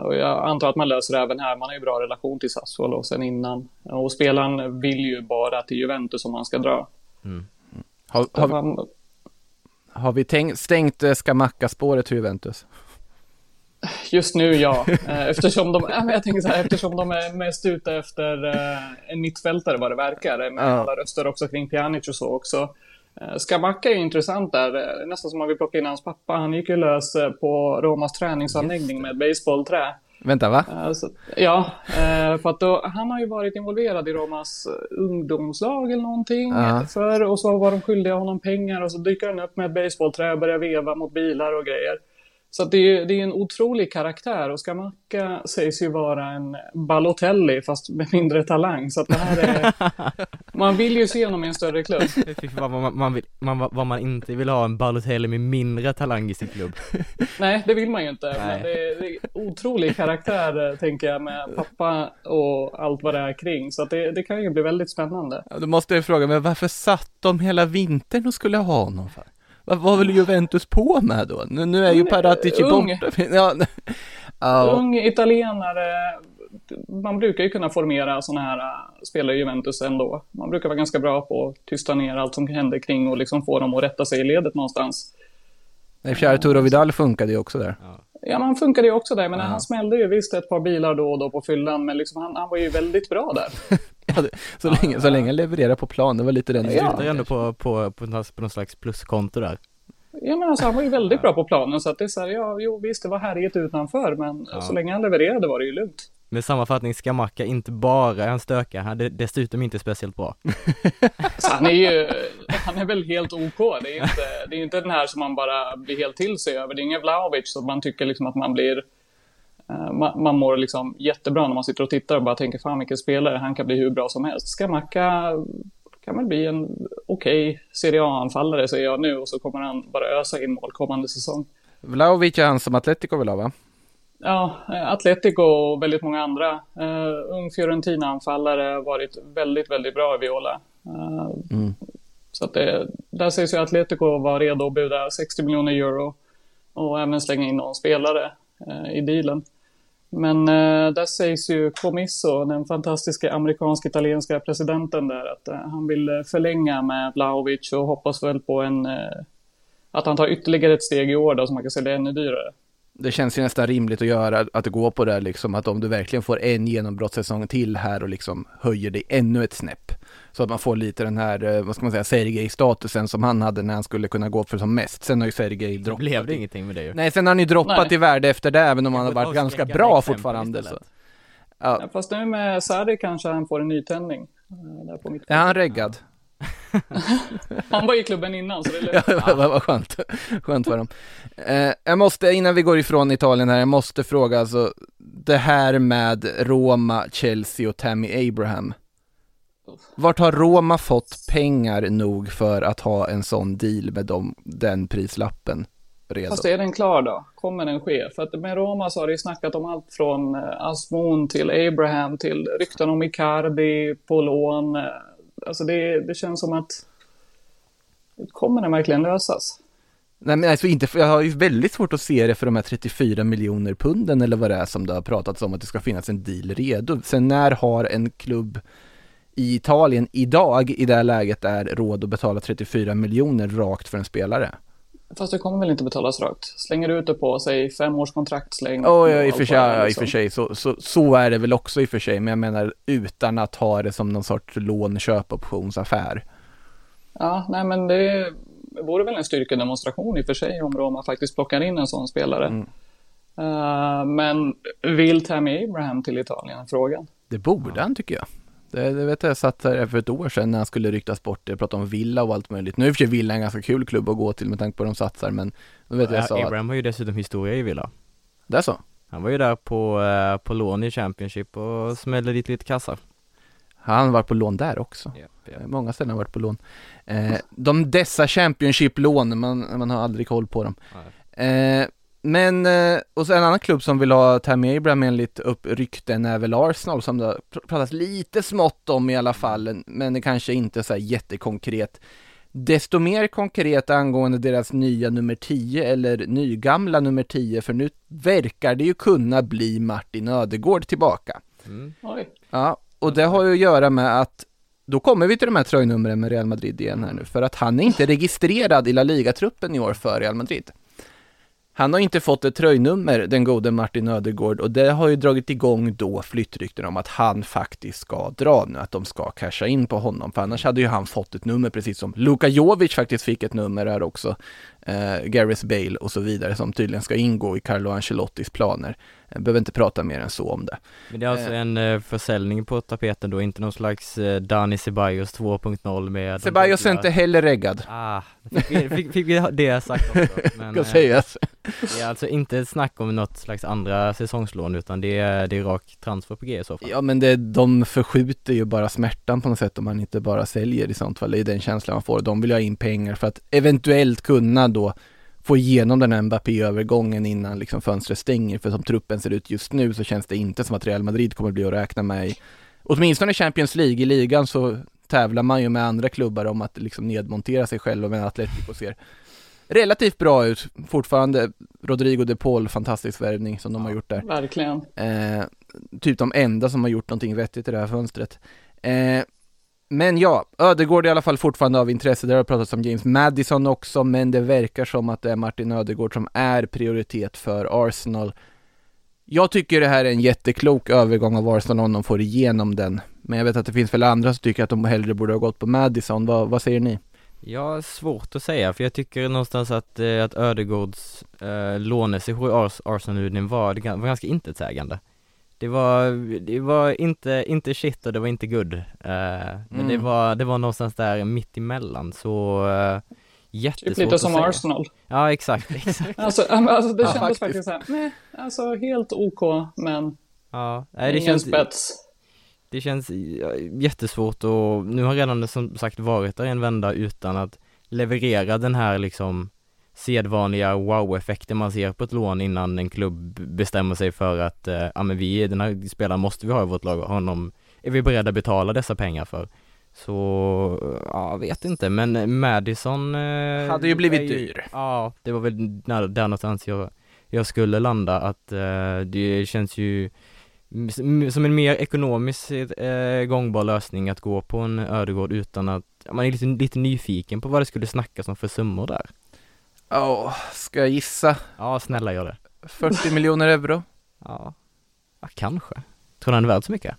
Och jag antar att man löser det även här. Man har ju bra relation till Sassuolo sen innan. Och spelaren vill ju bara till Juventus om han ska dra. Mm. Har, har, har vi tänkt, stängt Skamacka-spåret för Juventus? Just nu ja, eh, eftersom de, jag tänker så här, eftersom de är mest ute efter eh, en mittfältare vad det verkar, med alla röster också kring Pjanic och så också. Eh, Skabacka är intressant där, nästan som man vill plocka in hans pappa. Han gick ju lös på Romas träningsanläggning med baseballträ. Vänta, va? Alltså, ja, för att då, han har ju varit involverad i Romas ungdomslag eller någonting uh. för och så var de skyldiga honom pengar och så dyker han upp med ett baseballträ och börjar veva mot bilar och grejer. Så det är, det är en otrolig karaktär och Scamacca sägs ju vara en Balotelli fast med mindre talang. Så att det här är... man vill ju se honom i en större klubb. vad man, man, vill, man, vad man inte vill ha en Balotelli med mindre talang i sin klubb. Nej, det vill man ju inte. Men det är, det är otrolig karaktär tänker jag med pappa och allt vad det är kring. Så att det, det kan ju bli väldigt spännande. Ja, då måste jag fråga, men varför satt de hela vintern och skulle ha honom för? Vad var väl Juventus på med då? Nu, nu är ju Paratici borta. Ja. ja. Ung italienare. Man brukar ju kunna formera sådana här äh, spelare i Juventus ändå. Man brukar vara ganska bra på att tysta ner allt som händer kring och liksom få dem att rätta sig i ledet någonstans. Nej, fjärde Turo Vidal funkade ju också där. Ja, men han funkade ju också där. Men Ja. han smällde ju visst ett par bilar då och då på fyllan, men liksom han, han var ju väldigt bra där. Ja, det- så, länge, så länge han levererar på plan, det var lite den Ja. Slutar ändå på, på, på, på någon slags pluskonto där. Ja, men alltså, han var ju väldigt bra på planen, så att det är så här, ja, jo visst, det var härligt utanför, men Ja. så länge han levererade var det ju lugnt. Med sammanfattning, Skamacka inte bara är en stökare, han är dessutom inte speciellt bra. Så han är ju, han är väl helt OK. Det är inte, det är inte den här som man bara blir helt till sig över. Det är ingen Vlahovic så man tycker liksom att man blir, eh, man, man mår liksom jättebra när man sitter och tittar och bara tänker fan vilken spelare, han kan bli hur bra som helst. Skamacka kan väl bli en okej Serie A-anfallare säger jag nu och så kommer han bara ösa in mål kommande säsong. Vlahovic är han som Atletico vill ha va? Ja, Atletico och väldigt många andra. Uh, ung Fiorentina-anfallare har varit väldigt, väldigt bra i Viola. Eh, Mm. Så att det, där sägs ju Atletico vara redo att buda 60 miljoner euro och även slänga in någon spelare eh, i dealen. Men eh, där sägs ju Comiso, den fantastiska amerikansk-italienska presidenten där, att eh, han vill förlänga med Vlahovic och hoppas väl på en, eh, att han tar ytterligare ett steg i år då, så man kan sälja ännu dyrare. Det känns ju nästan rimligt att göra, att det går på det liksom, att om du verkligen får en genombrottssäsong till här och liksom höjer dig ännu ett snäpp. Så att man får lite den här, eh, vad ska man säga, Sergej-statusen som han hade när han skulle kunna gå för som mest. Sen har ju Sergej droppat. blev det ingenting med det ju. Nej, sen har han ju droppat Nej. i värde efter det, även om han har varit ganska bra fortfarande. Så. Ja. Ja, fast nu med Sarri kanske han får en nytändning. eh, Där på mitt Är han reggad? Han var i klubben innan så det är lugnt. Ja, vad vad skönt. Skönt för dem. Eh, jag måste, innan vi går ifrån Italien här, jag måste fråga alltså, det här med Roma, Chelsea och Tammy Abraham. Vart har Roma fått pengar nog för att ha en sån deal med dem, den prislappen redan? Fast är den klar då? Kommer den ske? För att med Roma så har det ju snackat om allt från eh, Asmon till Abraham till rykten om Icardi på lån. Alltså det, det känns som att kommer den verkligen lösas? Nej men alltså inte, jag har ju väldigt svårt att se det för de här 34 miljoner punden eller vad det är som det har pratats om att det ska finnas en deal redo. Sen när har en klubb i Italien idag i det här läget är råd att betala 34 miljoner rakt för en spelare? Fast det kommer väl inte betalas rakt? Slänger du ut det på, säg fem års kontraktslängd? Oh, ja, i och för sig, ja, i och liksom. för sig så, så, så är det väl också i och för sig, men jag menar utan att ha det som någon sorts lån-köpoptionsaffär. Ja, nej men det vore väl en styrkedemonstration i och för sig om Roma faktiskt plockar in en sån spelare. Mm. Eh, men vill Tammy Abraham till Italien? Frågan. Det borde han tycker jag. Det, det vet jag, jag satt här för ett år sedan när han skulle ryktas bort. Jag pratade om Villa och allt möjligt. Nu är i och för sig Villa en ganska kul klubb att gå till med tanke på att de satsar, men då vet jag, jag sa att, Abraham har ju dessutom historia i Villa. det är så. Han var ju där på, eh, på lån i Championship och smällde dit lite kassar. Han varit på lån där också. Eh, Många ställen har varit på lån. Eh, de dessa Championship-lån, man, man har aldrig koll på dem. Eh, men, eh, och så en annan klubb som vill ha Tammy Abraham enligt upp rykten är väl Arsenal som det har pr- pratats lite smått om i alla fall, men det kanske inte så här jättekonkret. Desto mer konkret angående deras nya nummer 10 eller nygamla nummer 10, för nu verkar det ju kunna bli Martin Ödegård tillbaka. Mm. Ja, och det har ju att göra med att då kommer vi till de här tröjnumren med Real Madrid igen här nu, för att han är inte registrerad i La Liga-truppen i år för Real Madrid. Han har inte fått ett tröjnummer, den gode Martin Ödegård, och det har ju dragit igång då flyttrykten om att han faktiskt ska dra nu, att de ska casha in på honom, för annars hade ju han fått ett nummer precis som Luka Jovic faktiskt fick ett nummer här också, eh, Gareth Bale och så vidare, som tydligen ska ingå i Carlo Ancelottis planer. Jag behöver inte prata mer än så om det. Men det är alltså Eh. en eh, försäljning på tapeten då, inte någon slags eh, Dani Ceballos 2.0 med Ceballos är inte heller reggad. Ah, fick vi, fick, fick vi det sagt också. Men, Ska eh, sägas. det är alltså inte ett snack om något slags andra säsongslån utan det är, det är rak transfer på G i så fall. Ja men det, de förskjuter ju bara smärtan på något sätt om man inte bara säljer i sånt fall. Det är den känslan man får. De vill ha in pengar för att eventuellt kunna då få igenom den här Mbappé-övergången innan liksom fönstret stänger. För som truppen ser ut just nu så känns det inte som att Real Madrid kommer bli att räkna med i, åtminstone Champions League. I ligan så tävlar man ju med andra klubbar om att liksom nedmontera sig själva men Atletico ser relativt bra ut fortfarande. Rodrigo de Paul, fantastisk värvning som de har gjort där. Verkligen. Eh, typ de enda som har gjort någonting vettigt i det här fönstret. Eh, men ja, Ödegård är i alla fall fortfarande av intresse. Där har pratats om James Madison också, men det verkar som att det är Martin Ödegård som är prioritet för Arsenal. Jag tycker det här är en jätteklok övergång av Arsenal om de får igenom den. Men jag vet att det finns väl andra som tycker att de hellre borde ha gått på Madison. Vad, vad säger ni? Ja, svårt att säga för jag tycker någonstans att, eh, att Ödegårds eh, lånesession i Ars Arsenal var, var ganska intetsägande. Det var, det var inte, inte shit och det var inte good. Men Mm. det var, det var någonstans där mitt emellan så eh, jättesvårt Typ lite som säga. Arsenal. Ja, exakt, exakt. Alltså, men alltså det Ja, kändes faktiskt. faktiskt såhär, meh, alltså helt OK, men Ja, nej, det ingen känns, spets. det känns jättesvårt och nu har redan som sagt varit där en vända utan att leverera den här liksom sedvanliga wow-effekten man ser på ett lån innan en klubb bestämmer sig för att eh, ja men vi, den här spelaren måste vi ha i vårt lag, honom är vi beredda att betala dessa pengar för. Så, ja, vet inte, men Madison eh, Hade ju blivit är dyr. Ja, det var väl där, där någonstans jag, jag skulle landa att eh, det känns ju som en mer ekonomiskt eh, gångbar lösning att gå på en ödegård utan att, man är lite, lite nyfiken på vad det skulle snackas om för summor där. Ja, ska jag gissa? Ja, snälla gör det. 40 miljoner euro? Ja, ja kanske. Tror du han är värd så mycket?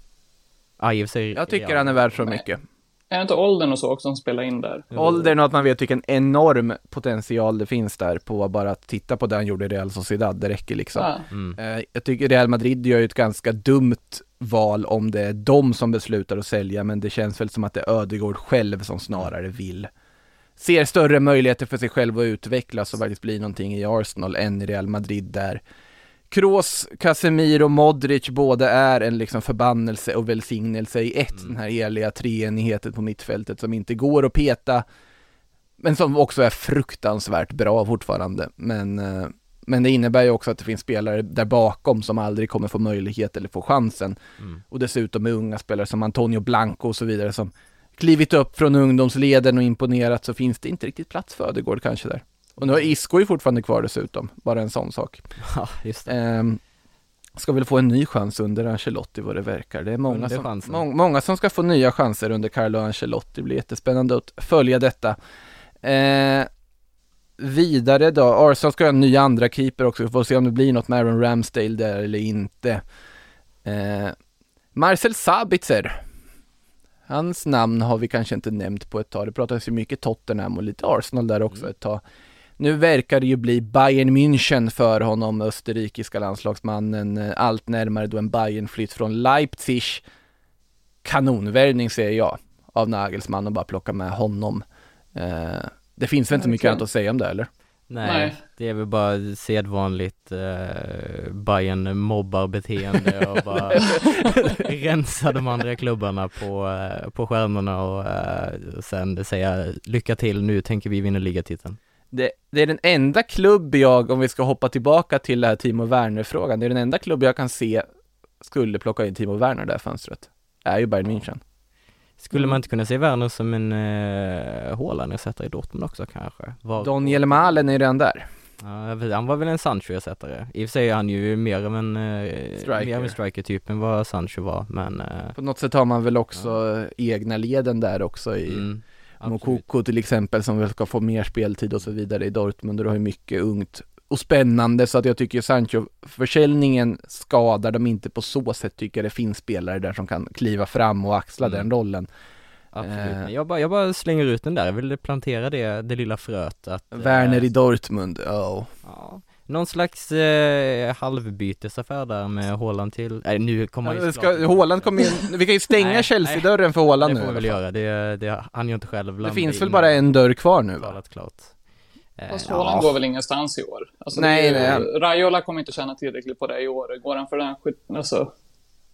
Ja, i och för sig. Jag tycker ja. han är värd så mycket. Är inte åldern och så också som spelar in där? Åldern och att man vet vilken enorm potential det finns där på bara att titta på det han gjorde i Real Sociedad, det räcker liksom. Ja. Mm. Eh, Jag tycker Real Madrid gör ju ett ganska dumt val om det är de som beslutar att sälja, men det känns väl som att det är Ödegård själv som snarare vill. Ser större möjligheter för sig själv att utvecklas och faktiskt bli någonting i Arsenal än i Real Madrid där Kroos, Casemiro, Modric båda är en liksom förbannelse och välsignelse i ett, den här heliga treenigheten på mittfältet som inte går att peta, men som också är fruktansvärt bra fortfarande. Men, eh, men det innebär ju också att det finns spelare där bakom som aldrig kommer få möjlighet eller få chansen. Mm. Och dessutom med unga spelare som Antonio Blanco och så vidare som klivit upp från ungdomsleden och imponerat så finns det inte riktigt plats för Ödegård kanske där. Och nu har Isco ju fortfarande kvar dessutom, bara en sån sak. Ja, just det. Ehm, ska väl få en ny chans under Ancelotti vad det verkar. Det är många som, må, många som ska få nya chanser under Carlo Ancelotti. Det blir jättespännande att följa detta. Eh, vidare då, Arsenal ska ha en ny andra keeper också. Vi får se om det blir något med Aaron Ramsdale där eller inte. Eh, Marcel Sabitzer. Hans namn har vi kanske inte nämnt på ett tag. Det pratas ju mycket Tottenham och lite Arsenal där också ett tag. Nu verkar det ju bli Bayern München för honom, österrikiska landslagsmannen, eh, allt närmare då en Bayern-flytt från Leipzig. Kanonvärvning säger jag, av Nagelsmann och bara plocka med honom. Eh, det finns väl inte mycket annat att säga om det eller? Nej, Nej. det är väl bara sedvanligt eh, Bayern mobbar-beteende och bara rensa de andra klubbarna på, eh, på stjärnorna och eh, sen säga lycka till, nu tänker vi vinna ligatiteln. Det, det är den enda klubb jag, om vi ska hoppa tillbaka till det här Timo Werner-frågan, det är den enda klubb jag kan se skulle plocka in Timo Werner det här fönstret. Är ju Bayern München. Skulle man inte kunna se Werner som en eh, Haaland-ersättare i Dortmund också kanske? Var, Daniel Malen är ju redan där. Ja, han var väl en Sancho-ersättare. I och för sig är han ju mer av en, eh, Striker. mer av en striker-typ än vad Sancho var, men eh, På något sätt har man väl också eh, egna leden där också i mm. Mokoko till exempel som väl ska få mer speltid och så vidare i Dortmund och du har ju mycket ungt och spännande så att jag tycker Sancho-försäljningen skadar dem inte på så sätt tycker jag det finns spelare där som kan kliva fram och axla Mm. den rollen. Absolut. Eh. Jag, bara, jag bara slänger ut den där, jag ville plantera det, det lilla fröet att eh, Werner i Dortmund, oh. ja, Någon slags eh, halvbytesaffär där med Haaland till, nej nu kommer han ju Ja, såklart- ska, Haaland kommer in, vi kan ju stänga Chelsea-dörren för Haaland Det nu får vi väl göra, det, det, han gör inte själv Det finns in väl bara en dörr kvar nu va? klart. Eh, Fast ja. Haaland går väl ingenstans i år? Alltså, Nej, är ju- nej. Raiola kommer inte tjäna tillräckligt på det i år. Går han för den skiten, alltså.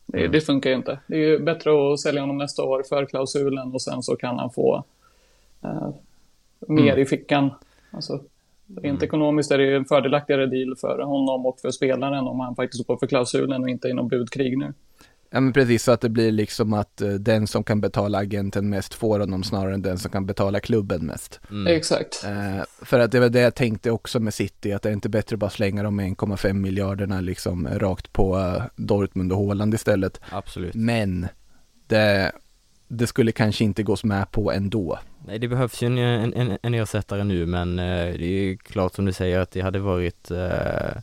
Det, Mm. det funkar ju inte. Det är ju bättre att sälja honom nästa år för klausulen och sen så kan han få eh, mer Mm. i fickan. Alltså, rent ekonomiskt är det ju en fördelaktigare deal för honom och för spelaren om han faktiskt går för klausulen och inte i någon budkrig nu. Ja men precis, så att det blir liksom att eh, den som kan betala agenten mest får honom snarare än den som kan betala klubben mest. Mm. Exakt. Eh, för att det var det jag tänkte också med City, att det är inte bättre att bara slänga de 1,5 miljarderna liksom rakt på eh, Dortmund och Haaland istället. Absolut. Men det, det skulle kanske inte gås med på ändå. Nej det behövs ju en, en, en, en ersättare nu men eh, det är ju klart som du säger att det hade varit eh,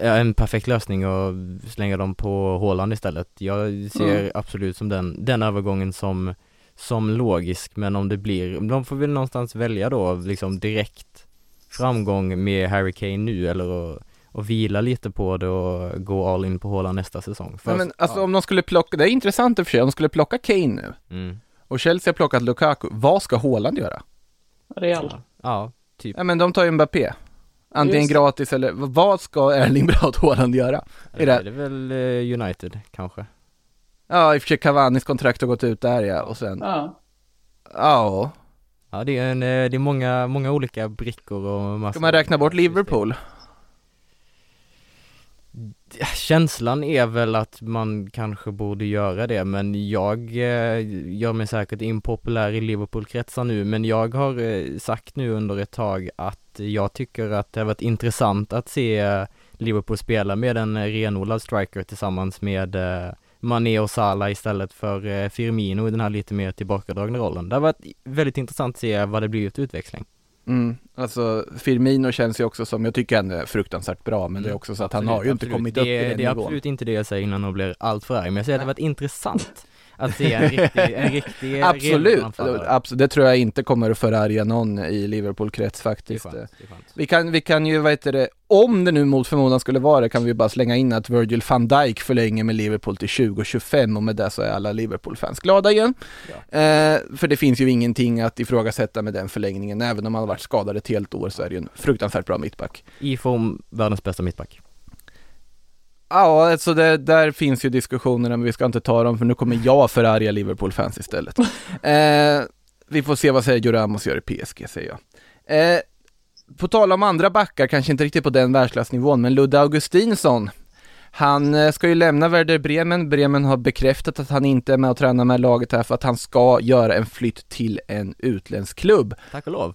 en perfekt lösning att slänga dem på Håland istället. Jag ser Mm. absolut som den, den övergången som, som logisk men om det blir, de får väl någonstans välja då liksom direkt framgång med Harry Kane nu eller att och vila lite på det och gå all in på Håland nästa säsong. Nej, men alltså om de skulle plocka, det är intressant i och för sig, om de skulle plocka Kane nu Mm. och Chelsea har plockat Lukaku, vad ska Haaland göra? Real. Ja, typ. Ja men de tar ju Mbappé. Antingen Just gratis eller, vad ska Erling Braut Haaland göra? Är Det det, är väl eh, United kanske. ja i och för sig Cavanis kontrakt har gått ut där ja, och sen, Ja. ja. Ja det är, en, eh, det är många, många olika brickor och massa Ska man räkna bort Liverpool? Känslan är väl att man kanske borde göra det men jag eh, gör mig säkert impopulär i Liverpool-kretsar nu men jag har eh, sagt nu under ett tag att jag tycker att det har varit intressant att se Liverpool spela med en renodlad striker tillsammans med eh, Mané och Salah istället för eh, Firmino i den här lite mer tillbakadragna rollen. Det har varit väldigt intressant att se vad det blir för utväxling. Mm, alltså Firmino känns ju också som, jag tycker han är fruktansvärt bra men det är också så att han har ju inte Absolut. kommit det, upp i den Det är nivån. absolut inte det jag säger innan de blir allt för arg, men jag säger att det har varit intressant att se en riktig, en riktig Absolut, absolut, det tror jag inte kommer att förarga någon i Liverpool-krets Det faktiskt. skönt, det skönt. Vi kan, vi kan ju, vad heter det, om det nu mot förmodan skulle vara det, kan vi bara slänga in att Virgil van Dijk förlänger med Liverpool till 2025 och med det så är alla Liverpool-fans glada igen. Eh, för det finns ju ingenting att ifrågasätta med den förlängningen, även om han har varit skadad ett helt år så är det ju en fruktansvärt bra mittback. I form, världens bästa mittback. Ja, alltså det, där finns ju diskussionerna, men vi ska inte ta dem för nu kommer jag förarga Liverpool-fans istället. eh, vi får se vad Sergio Ramos gör i PSG, säger jag. Eh, på tal om andra backar, kanske inte riktigt på den världsklassnivån, men Ludde Augustinsson, han eh, ska ju lämna Werder Bremen. Bremen har bekräftat att han inte är med och tränar med laget här för att han ska göra en flytt till en utländsk klubb. Tack och lov.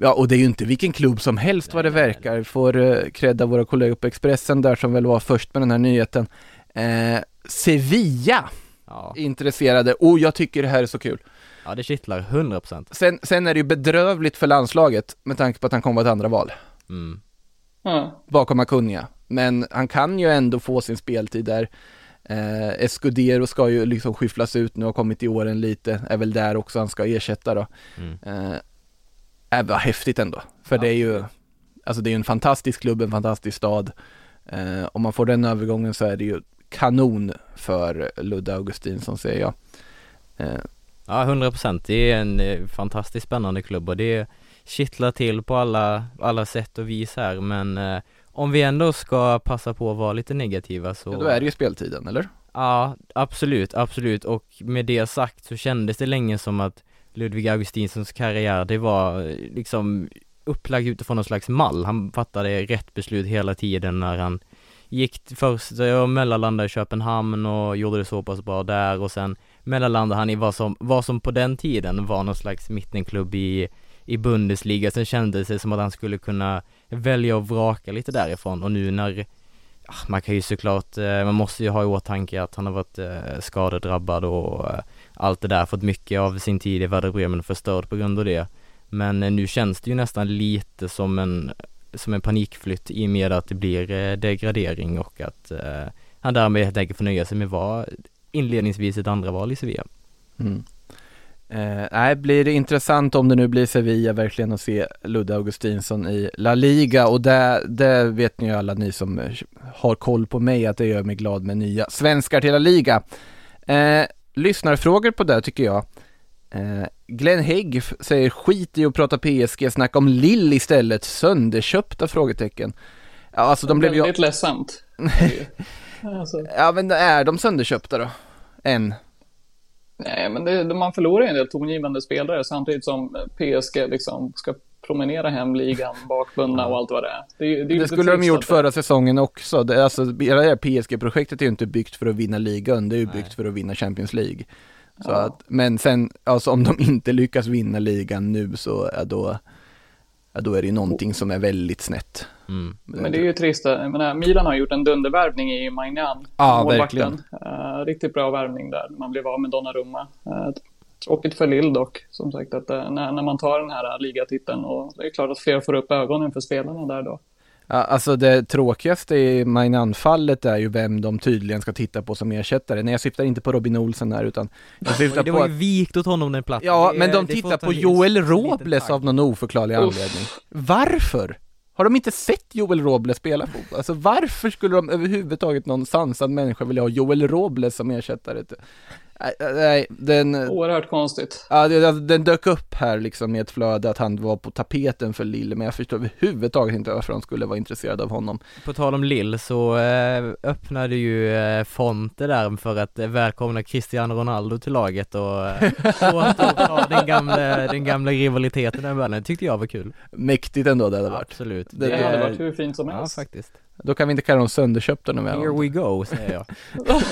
Ja, och det är ju inte vilken klubb som helst vad det verkar. Får uh, credda våra kollegor på Expressen där som väl var först med den här nyheten. Eh, Sevilla Ja. är intresserade och jag tycker det här är så kul. ja, det kittlar 100%. Sen, sen är det ju bedrövligt för landslaget med tanke på att han kommer ett andra val Mm. Ja. bakom Acuna. Men han kan ju ändå få sin speltid där. Eh, Escudero ska ju liksom skyfflas ut nu och har kommit i åren lite, är väl där också han ska ersätta då. Mm. Eh, är vad häftigt ändå. För det är ju, alltså det är ju en fantastisk klubb, en fantastisk stad. Eh, om man får den övergången så är det ju kanon för Ludde Augustinsson säger jag. Eh, Ja, 100% det är en eh, fantastiskt spännande klubb och det kittlar till på alla, alla sätt och vis här men eh, om vi ändå ska passa på att vara lite negativa så ja, då är det ju speltiden, eller? Ja, absolut, absolut och med det sagt så kändes det länge som att Ludvig Augustinssons karriär, det var eh, liksom upplagd utifrån någon slags mall. Han fattade rätt beslut hela tiden när han gick först eh, och mellanlandade i Köpenhamn och gjorde det så pass bra där och sen mellanlandade han i vad som, vad som på den tiden var någon slags mittenklubb i, i Bundesliga. Sen kändes det som att han skulle kunna välja och vraka lite därifrån och nu när Ah, man kan ju såklart, eh, man måste ju ha i åtanke att han har varit eh, skadedrabbad och eh, allt det där, fått mycket av sin tid i Werder Bremen förstörd på grund av det. Men nu känns det ju nästan lite som en, som en panikflytt i och med att det blir degradering och att han därmed helt enkelt får nöja sig med att vara inledningsvis ett andra val i Sevilla. Mm. Eh, nej, blir det intressant om det nu blir Sevilla verkligen att se Ludde Augustinsson i La Liga och det, det vet ni ju alla ni som har koll på mig att det gör mig glad med nya svenskar till La Liga. Eh, lyssnarfrågor på det tycker jag. Eh, Glenn Hägg säger skit i att prata PSG, snacka om Lill istället, sönderköpta frågetecken. Ja, alltså de blev ju... Väldigt ledsamt. alltså, Ja men är de sönderköpta då? Än? Nej, men det, man förlorar ju en del tongivande spelare samtidigt som PSG liksom ska promenera hem ligan bakbundna och allt vad det är. Det, det, är Det skulle de gjort förra säsongen också. Det, alltså, hela det här PSG-projektet är ju inte byggt för att vinna ligan, det är ju byggt för att vinna Champions League. Så Ja. att, men sen, alltså om de inte lyckas vinna ligan nu så är då, ja, då är det ju någonting som är väldigt snett. Mm. Men det är ju trist. Jag menar, Milan har gjort en dundervärvning i Magnan. Ja, målvakten. verkligen. Eh, riktigt bra värvning där. Man blev av med Donnarumma. Uh, tråkigt för Lill dock, som sagt, att eh, när, när man tar den här uh, ligatiteln och det är klart att fler får upp ögonen för spelarna där då. Alltså det tråkigaste i Mainan-fallet är ju vem de tydligen ska titta på som ersättare. Nej, jag syftar inte på Robin Olsen där, utan jag syftar Det på var att ju vikt åt honom den platsen. Ja, Det- men de det tittar ta på Joel Robles av någon oförklarlig Uff. anledning. Varför? Har de inte sett Joel Robles spela fotboll? Alltså varför skulle de överhuvudtaget någon sansad människa vilja ha Joel Robles som ersättare? Nej, den, Oerhört konstigt. ja, det- alltså, den dök upp här liksom med ett flöde att han var på tapeten för Lille, men jag förstår överhuvudtaget inte varför de skulle vara intresserade av honom. På tal om Lill så eh, öppnade ju eh, Fonte där för att eh, välkomna Cristiano Ronaldo till laget och eh, återuppta den gamla, den gamla rivaliteten där mellan. Det tyckte jag var kul. Mäktigt ändå det hade varit. Absolut. Det- Det hade Eh, varit hur fint som Ja, helst. faktiskt. Då kan vi inte kalla dem sönderköpta nu med Here we go, säger jag.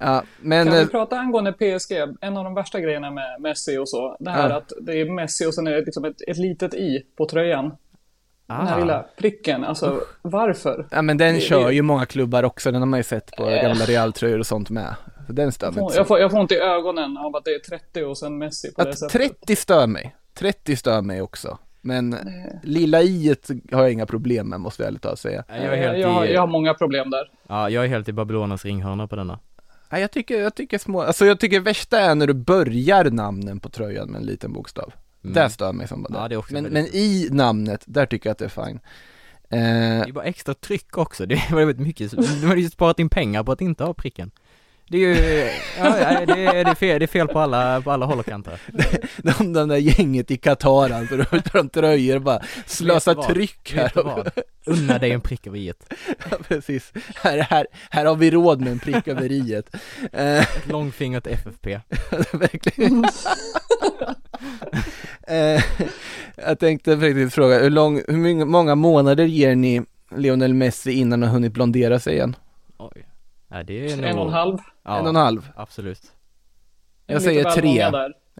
Ja, men kan eh, vi prata angående PSG? En av de värsta grejerna med Messi och så. Det här Ja. att det är Messi och sen är det liksom ett, ett litet i på tröjan. Den här Ah. lilla pricken. Alltså, varför? Ja men den Det- kör det- ju många klubbar också, den har man ju sett på Eh. gamla Realtröjor och sånt med. Så den stör mig Får- inte Jag får, jag får inte i ögonen av att det är 30 och sen Messi på det Att sättet. 30 stör mig, 30 stör mig också. Men lilla iet har jag inga problem med måste jag ärligt talat säga. Jag är Jag, helt jag, har, i, jag har många problem där. ja, jag är helt i Babylonas ringhörna på denna. Nej, jag tycker, jag tycker små, alltså jag tycker värsta är när du börjar namnen på tröjan med en liten bokstav. Mm. Där stör mig som bara Ja, men, men i namnet, där tycker jag att det är fine. Eh, Det är bara extra tryck också, det är väldigt mycket, de har ju sparat in pengar på att inte ha pricken. Det är ju, ja, ja, det, är, det, är fel, det är fel på alla, på alla håll och kanter. de, de där gänget i Qatar alltså, de de tröjor och bara slösar tryck här. Unna dig en prick över i-et. Ja, precis. Här, här, här har vi råd med en prick över i-et. Eh, Ett långfinger till FFP. verkligen. eh, jag tänkte faktiskt fråga, hur, lång, hur många månader ger ni Lionel Messi innan han har hunnit blondera sig igen? Oj. Nej, det är nog... En och en halv. Ja, En och en halv? Absolut. Jag säger tre.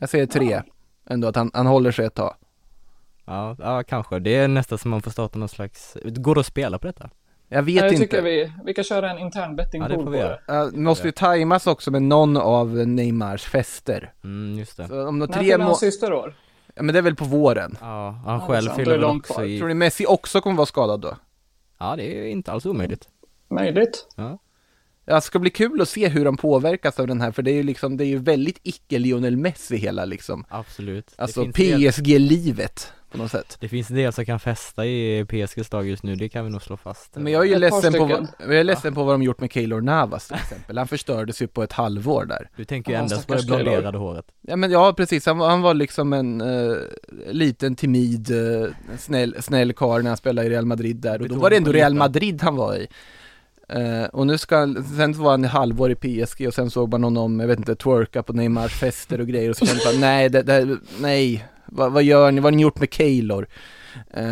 Jag säger tre. Ändå att han, han håller sig ett tag. Ja, ja, kanske. Det är nästan som man får starta någon slags, går det att spela på detta? Jag vet Jag inte. tycker vi, vi kan köra en intern bettingpool Ja, det får på vi det. göra. Uh, måste ju tajmas också med någon av Neymars fester. Mm, just det. Så om de När tre fyller må- hans syster år? ja, men det är väl på våren. Ja, han Ja, själv fyller det väl också kvar. Tror i... ni Messi också kommer vara skadad då? Ja, det är inte alls omöjligt. Möjligt. Ja. Ja, det ska bli kul att se hur de påverkas av den här, för det är ju liksom, det är ju väldigt icke-Lionel Messi hela liksom. Absolut. Alltså PSG-livet på något sätt. Det finns en del som kan festa i PSGs lag just nu, det kan vi nog slå fast. Men jag är ju Ett ledsen på, vad, jag är ledsen på vad de gjort med Keylor Navas till exempel. Han förstördes ju på ett halvår där. Du tänker ju Ja, endast på det blonderade håret. Ja men ja precis, han, var- han var liksom en eh, liten timid, eh, snäll, snäll karl när han spelade i Real Madrid där och då var det ändå Real. Madrid han var i. Eh, och nu ska sen var han i halvår i PSG och sen såg man honom, jag vet inte, twerka på Neymars fester och grejer och så kände man nej, det, det, nej, vad, vad gör ni, vad har ni gjort med Keylor? Eh,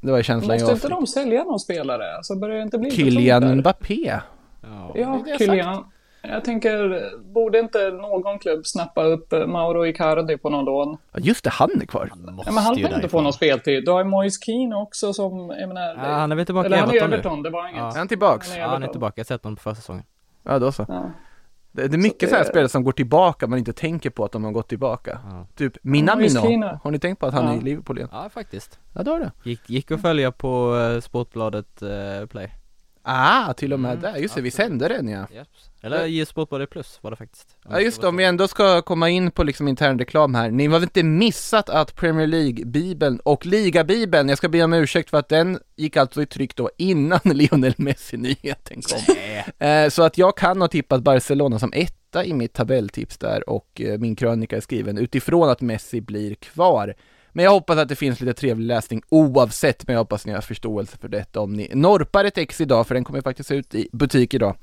det var känslan Måste jag inte fick. de sälja någon spelare? Alltså börjar det inte bli Kylian? Mbappé. Ja. Ja, Kylian. Jag tänker, borde inte någon klubb snappa upp Mauro Icardi på någon lån? Ja, just det, han är kvar. Måste Ja, men han ju inte få någon speltid. Du har ju Moise Keane också som, jag menar... Ja, han är väl tillbaka i eller han är Everton nu. Everton, det var inget. Ja. Är han tillbaks? Han är Ja, han är Everton. tillbaka, jag har sett honom på försäsongen. Ja, då så. Ja. Det, det är mycket Så så här det- spelare som går tillbaka man inte tänker på att de har gått tillbaka. Ja. Typ Minamino. Har ni tänkt på att han Ja. är i Liverpool igen? Ja, faktiskt. Ja, det har det. Gick, gick att följa på eh, Sportbladet eh, Play. Ah, till och med Mm, där. Just det, vi sände den ja. Yes. Eller Sportbladet Plus var det faktiskt. Ja just det, om vi ändå ska komma in på liksom intern reklam här. Ni har väl inte missat att Premier League-bibeln och Liga-bibeln, jag ska be om ursäkt för att den gick alltså i tryck då innan Lionel Messi-nyheten kom. Eh, Så att jag kan ha tippat Barcelona som etta i mitt tabelltips där och eh, min krönika är skriven utifrån att Messi blir kvar. Men jag hoppas att det finns lite trevlig läsning oavsett, men jag hoppas ni har förståelse för detta om ni norpar ett ex idag, för den kommer faktiskt ut i butik idag.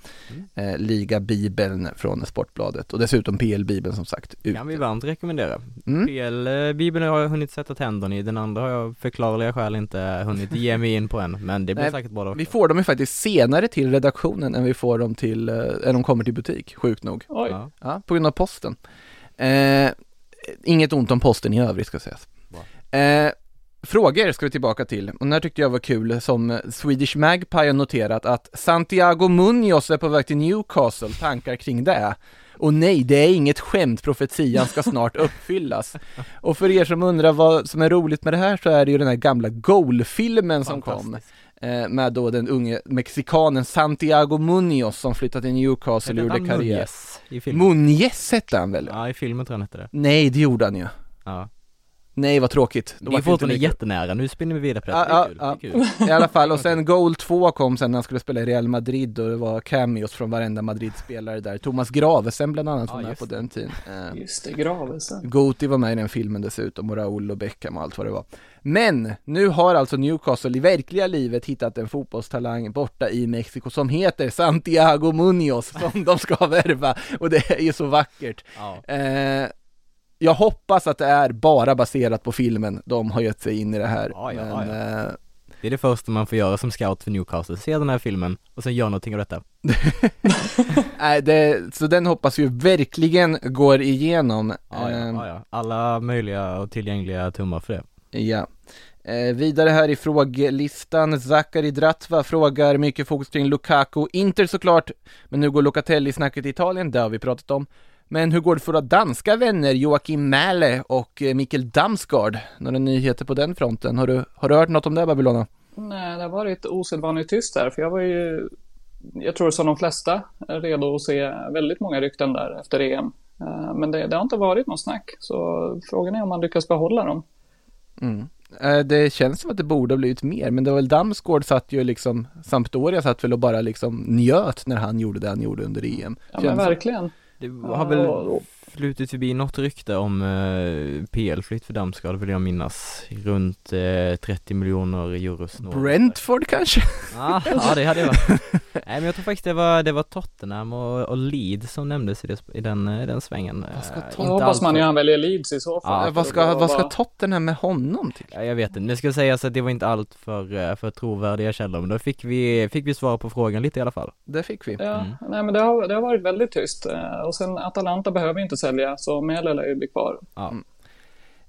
Eh, Liga-bibeln från Sportbladet och dessutom PL-bibeln som sagt. Ut. Kan vi varmt rekommendera. Mm. PL-bibeln har jag hunnit sätta tänderna i, den andra har jag förklarliga skäl inte hunnit ge mig in på än, men det blir Nej, säkert bra då. Vi får dem ju faktiskt senare till redaktionen än vi får dem till, eh, än de kommer till butik, sjukt nog. Oj. Ja. Ja, på grund av posten. Eh, inget ont om posten i övrigt ska sägas. Eh, Frågor ska vi tillbaka till, och den här tyckte jag var kul som Swedish Magpie har noterat att Santiago Munoz är på väg till Newcastle, tankar kring det. Och nej, det är inget skämt, profetian ska snart uppfyllas. Och för er som undrar vad som är roligt med det här så är det ju den här gamla Goal-filmen som kom. Eh, med då den unge mexikanen Santiago Munoz som flyttade till Newcastle och gjorde karriär. Munjes i filmen. Munjes hette han väl? Ja, i filmen tror jag han hette det. Nej, det gjorde han ju. Ja. Nej, vad tråkigt. Då Det är fortfarande jättenära, nu spinner vi vidare på det. Ja, Det är ja, kul, det är kul. I alla fall, och sen Goal 2 kom sen när han skulle spela i Real Madrid och det var cameos från varenda Madrid-spelare där. Thomas Gravesen bland annat var med på den tiden. Eh, Just det, Gravesen. Goti var med i den filmen dessutom och Raúl och Beckham och allt vad det var. Men nu har alltså Newcastle i verkliga livet hittat en fotbollstalang borta i Mexiko som heter Santiago Munoz som de ska värva och det är ju så vackert. Eh, jag hoppas att det är bara baserat på filmen de har gett sig in i det här. Ja, ja, men, ja, eh, Det är det första man får göra som scout för Newcastle, se den här filmen och sen göra någonting av detta. Nej, det, så den hoppas vi verkligen går igenom. Ja, ja, Ehm, ja, ja. Alla möjliga och tillgängliga tummar för det. Ja. Eh, vidare här i frågelistan, Zakari Dratva frågar mycket fokus kring Lukaku, Inter såklart, men nu går Locatelli-snacket i Italien, det har vi pratat om. Men hur går det för våra danska vänner Joakim Mähle och eh, Mikkel Damsgaard? Några nyheter på den fronten? Har du, har du hört något om det Babylona? Nej, det har varit osedvanligt tyst där, för jag var ju, jag tror som de flesta, redo att se väldigt många rykten där efter EM. Eh, Men det, det har inte varit någon snack, så frågan är om man lyckas behålla dem. Mm. Eh, Det känns som att det borde ha blivit mer, men det var väl Damsgaard satt ju liksom, Sampdoria satt väl och bara liksom njöt när han gjorde det han gjorde under EM. Ja, men verkligen. Det har väl flutit förbi något rykte om eh, PL-flytt för Damsgaard vill jag minnas, runt eh, 30 miljoner euro. Brentford kanske? Ja, ja det hade jag varit. Nej men jag tror faktiskt det var, det var Tottenham och, och Leeds som nämndes i, det, i, den, i den svängen. Vad ska Eh, hoppas man ju han väljer Leeds i så fall. Ja, Eh, vad ska, vad ska Tottenham med honom till? Ja, jag vet inte, det ska sägas att det var inte allt för, eh, för trovärdiga källor men då fick vi, fick vi svar på frågan lite i alla fall. Det fick vi. Ja, Mm. nej men det har, det har varit väldigt tyst. Eh, Och sen Atalanta behöver inte sälja, så Mele lär ju bli kvar. Ja.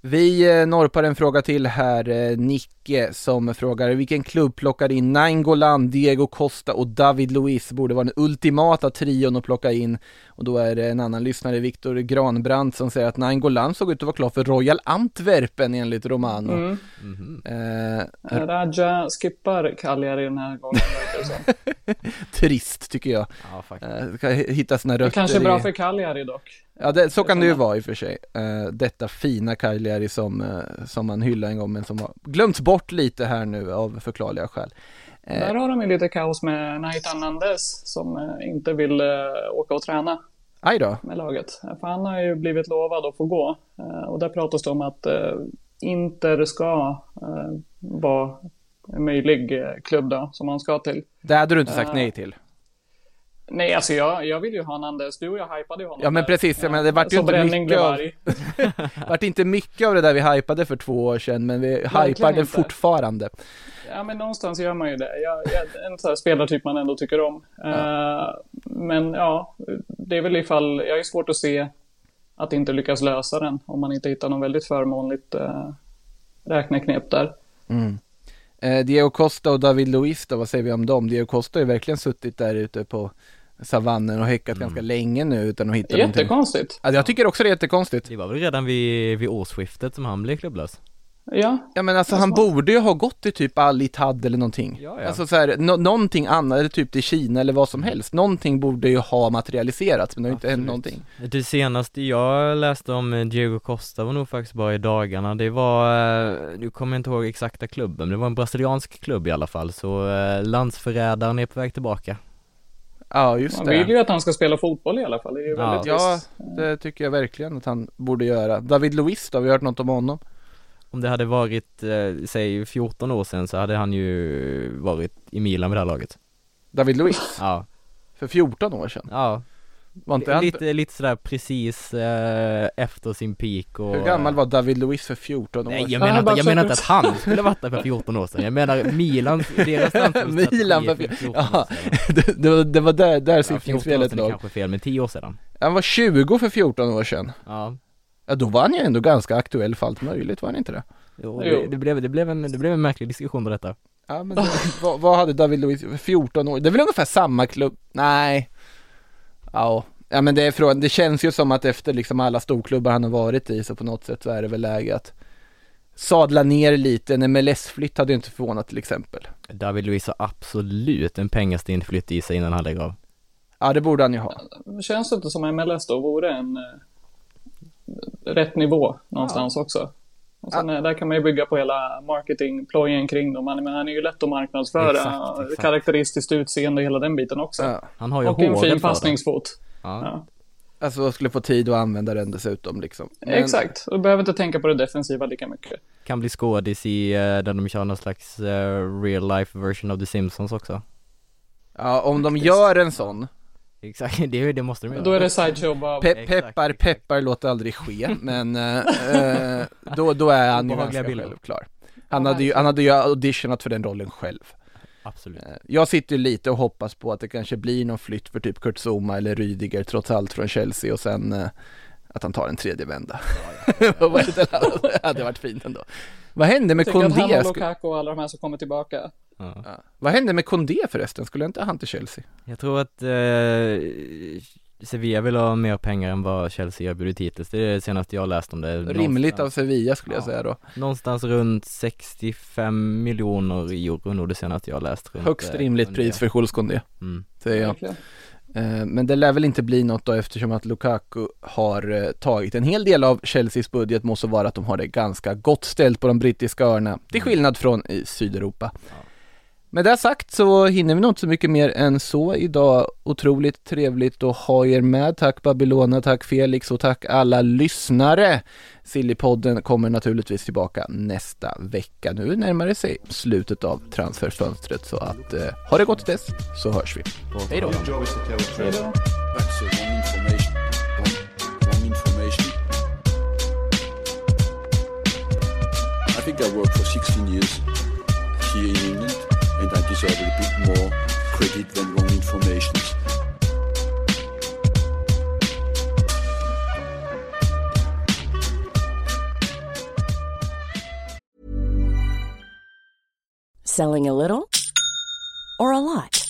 Vi eh, norpar en fråga till här, eh, Nicke som frågar vilken klubb plockar in Nainggolan, Diego Costa och David Luiz borde vara den ultimata trion att plocka in och då är det en annan lyssnare, Viktor Granbrandt som säger att Nainggolan såg ut att vara klar för Royal Antwerpen enligt Romano. Mm. Mhm. Eh, Eh, Raja skippar Cagliari den här gången. det trist tycker jag. Ja. Eh, hitta sina Det rötter kanske är bra i... för Cagliari dock. Ja, det, så kan det ju vara i och för sig. Eh, detta fina Cagliari som, eh, som man hyllade en gång men som har glömts bort lite här nu av förklarliga skäl. Eh, Där har de ju lite kaos med Naitan Nandes som inte vill åka och träna aj då. med laget. För han har ju blivit lovad att få gå. Och där pratas det om att Inter ska vara en möjlig klubb då, som han ska till. Det hade du inte sagt nej till. Nej, alltså jag, jag vill ju ha Nandes. Du och jag hypade ju honom. Ja men precis, menar, det vart ju inte mycket av, vart inte mycket av det där vi hypade för två år sedan men vi inte. fortfarande. Ja, men någonstans gör man ju det. Jag, jag, en sån här spelartyp man ändå tycker om. Eh, men ja, det är väl ifall... Jag är svårt att se att inte lyckas lösa den om man inte hittar någon väldigt förmånligt uh, räkneknep där. Mm. Eh, Diego Costa och David Luiz då, vad säger vi om dem? Diego Costa har ju verkligen suttit där ute på savannen och häckat ganska länge nu utan att hitta någonting. Jättekonstigt. Ja, jag tycker också det är jättekonstigt. Det var väl redan vid, vid årsskiftet som han blev klubblös? Ja, Ja men alltså han borde ju ha gått till typ Al Ittihad eller någonting. Ja, ja. Alltså så här, nå- någonting annat, eller typ till Kina eller vad som helst. Någonting borde ju ha materialiserats men det har inte hänt Absolut. någonting. Det senaste jag läste om eh, Diego Costa var nog faktiskt bara i dagarna, det var, eh, nu kommer jag inte ihåg exakta klubben, men det var en brasiliansk klubb i alla fall, så eh, landsförrädaren är på väg tillbaka. Ja just man det. vill ju att han ska spela fotboll i alla fall. Det är ju Ja. väldigt Ja, trist. det tycker jag verkligen att han borde göra. David Luiz då, har vi hört något om honom? Om det hade varit, eh, säg 14 år sedan så hade han ju varit i Milan vid det här laget. David Luiz, Ja, för 14 år sedan. ja. Var inte han... Lite, lite sådär precis eh, efter sin peak och Hur gammal var David Luiz för 14 år Nej jag sedan? menar, Ja, inte, jag menar inte att han skulle varit där för 14 år sedan, jag menar Milan, deras Milan för för 14 14 år ja, sedan. det, det, var, det var där, där Ja, 14 år siffringsfelet sedan är låg. kanske fel, men 10 år sedan. Han var 20 för 14 år sedan. Ja, Ja, då var han ju ändå ganska aktuell för allt möjligt, var han inte det? Jo, det, det, blev, det, blev en, det blev en märklig diskussion på detta. Ja men det, vad, vad hade David Luiz, 14 år, det är väl ungefär samma klubb, nej. Ja, ja men det är frågan, det känns ju som att efter liksom alla storklubbar han har varit i så på något sätt så är det väl läge att sadla ner lite, en MLS-flytt hade ju inte förvånat till exempel. David Luiz har absolut en pengastint flytt i sig innan han lägger av. Ja det borde han ju ha. Känns det inte som MLS då vore en eh, rätt nivå någonstans också? Och sen, eh, Där kan man ju bygga på hela marketingplojen kring dem. Han, men han är ju lätt att marknadsföra, Exakt, exakt. karaktäristiskt utseende och hela den biten också. Ja. Han har ju och en fin passningsfot. Ja. Ja. Alltså skulle få tid att använda den dessutom liksom. Men- Exakt, och du behöver inte tänka på det defensiva lika mycket. Kan bli skådis i, eh, där de kör någon slags eh, real life version av The Simpsons också. Ja om de gör en sån, Exakt, det, det måste de göra. Då är det sideshow pe- peppar peppar låter aldrig ske, men eh, eh, då, då är han ju ganska bilder. självklar. Han hade, ju, han hade ju auditionat för den rollen själv. Absolut. Eh, Jag sitter ju lite och hoppas på att det kanske blir någon flytt för typ Kurt Zuma eller Rydiger trots allt från Chelsea och sen eh, att han tar en tredje vända. Var det där? det hade varit fint ändå. Vad hände med Jag tycker att han Kondé? och Lukaku och alla de här som kommer tillbaka. Ja. Ja. Vad hände med Kondé förresten? Skulle inte han till Chelsea? Jag tror att eh, Sevilla vill ha mer pengar än vad Chelsea erbjudit hittills. Det är det senaste jag läst om det. Rimligt av Sevilla skulle jag Ja. säga då. Någonstans runt 65 miljoner euro nog det senaste jag läst. Runt, Högst eh, rimligt runt pris för Jules Kondé, Mm. säger jag. Verkligen. Eh, Men det lär väl inte bli något då eftersom att Lukaku har eh, tagit en hel del av Chelseas budget måste vara att de har det ganska gott ställt på de brittiska öarna till skillnad från i Sydeuropa. Med det sagt så hinner vi nog inte så mycket mer än så idag. Otroligt trevligt att ha er med. Tack Babylona, tack Felix och tack alla lyssnare. Sillypodden kommer naturligtvis tillbaka nästa vecka. Nu närmar det sig slutet av transferfönstret så att eh, ha det gott till dess så hörs vi. Hej då! Hej då. Information. Information. I think I worked for 16 years here in England, and I deserve a bit more credit than wrong information. Selling a little or a lot?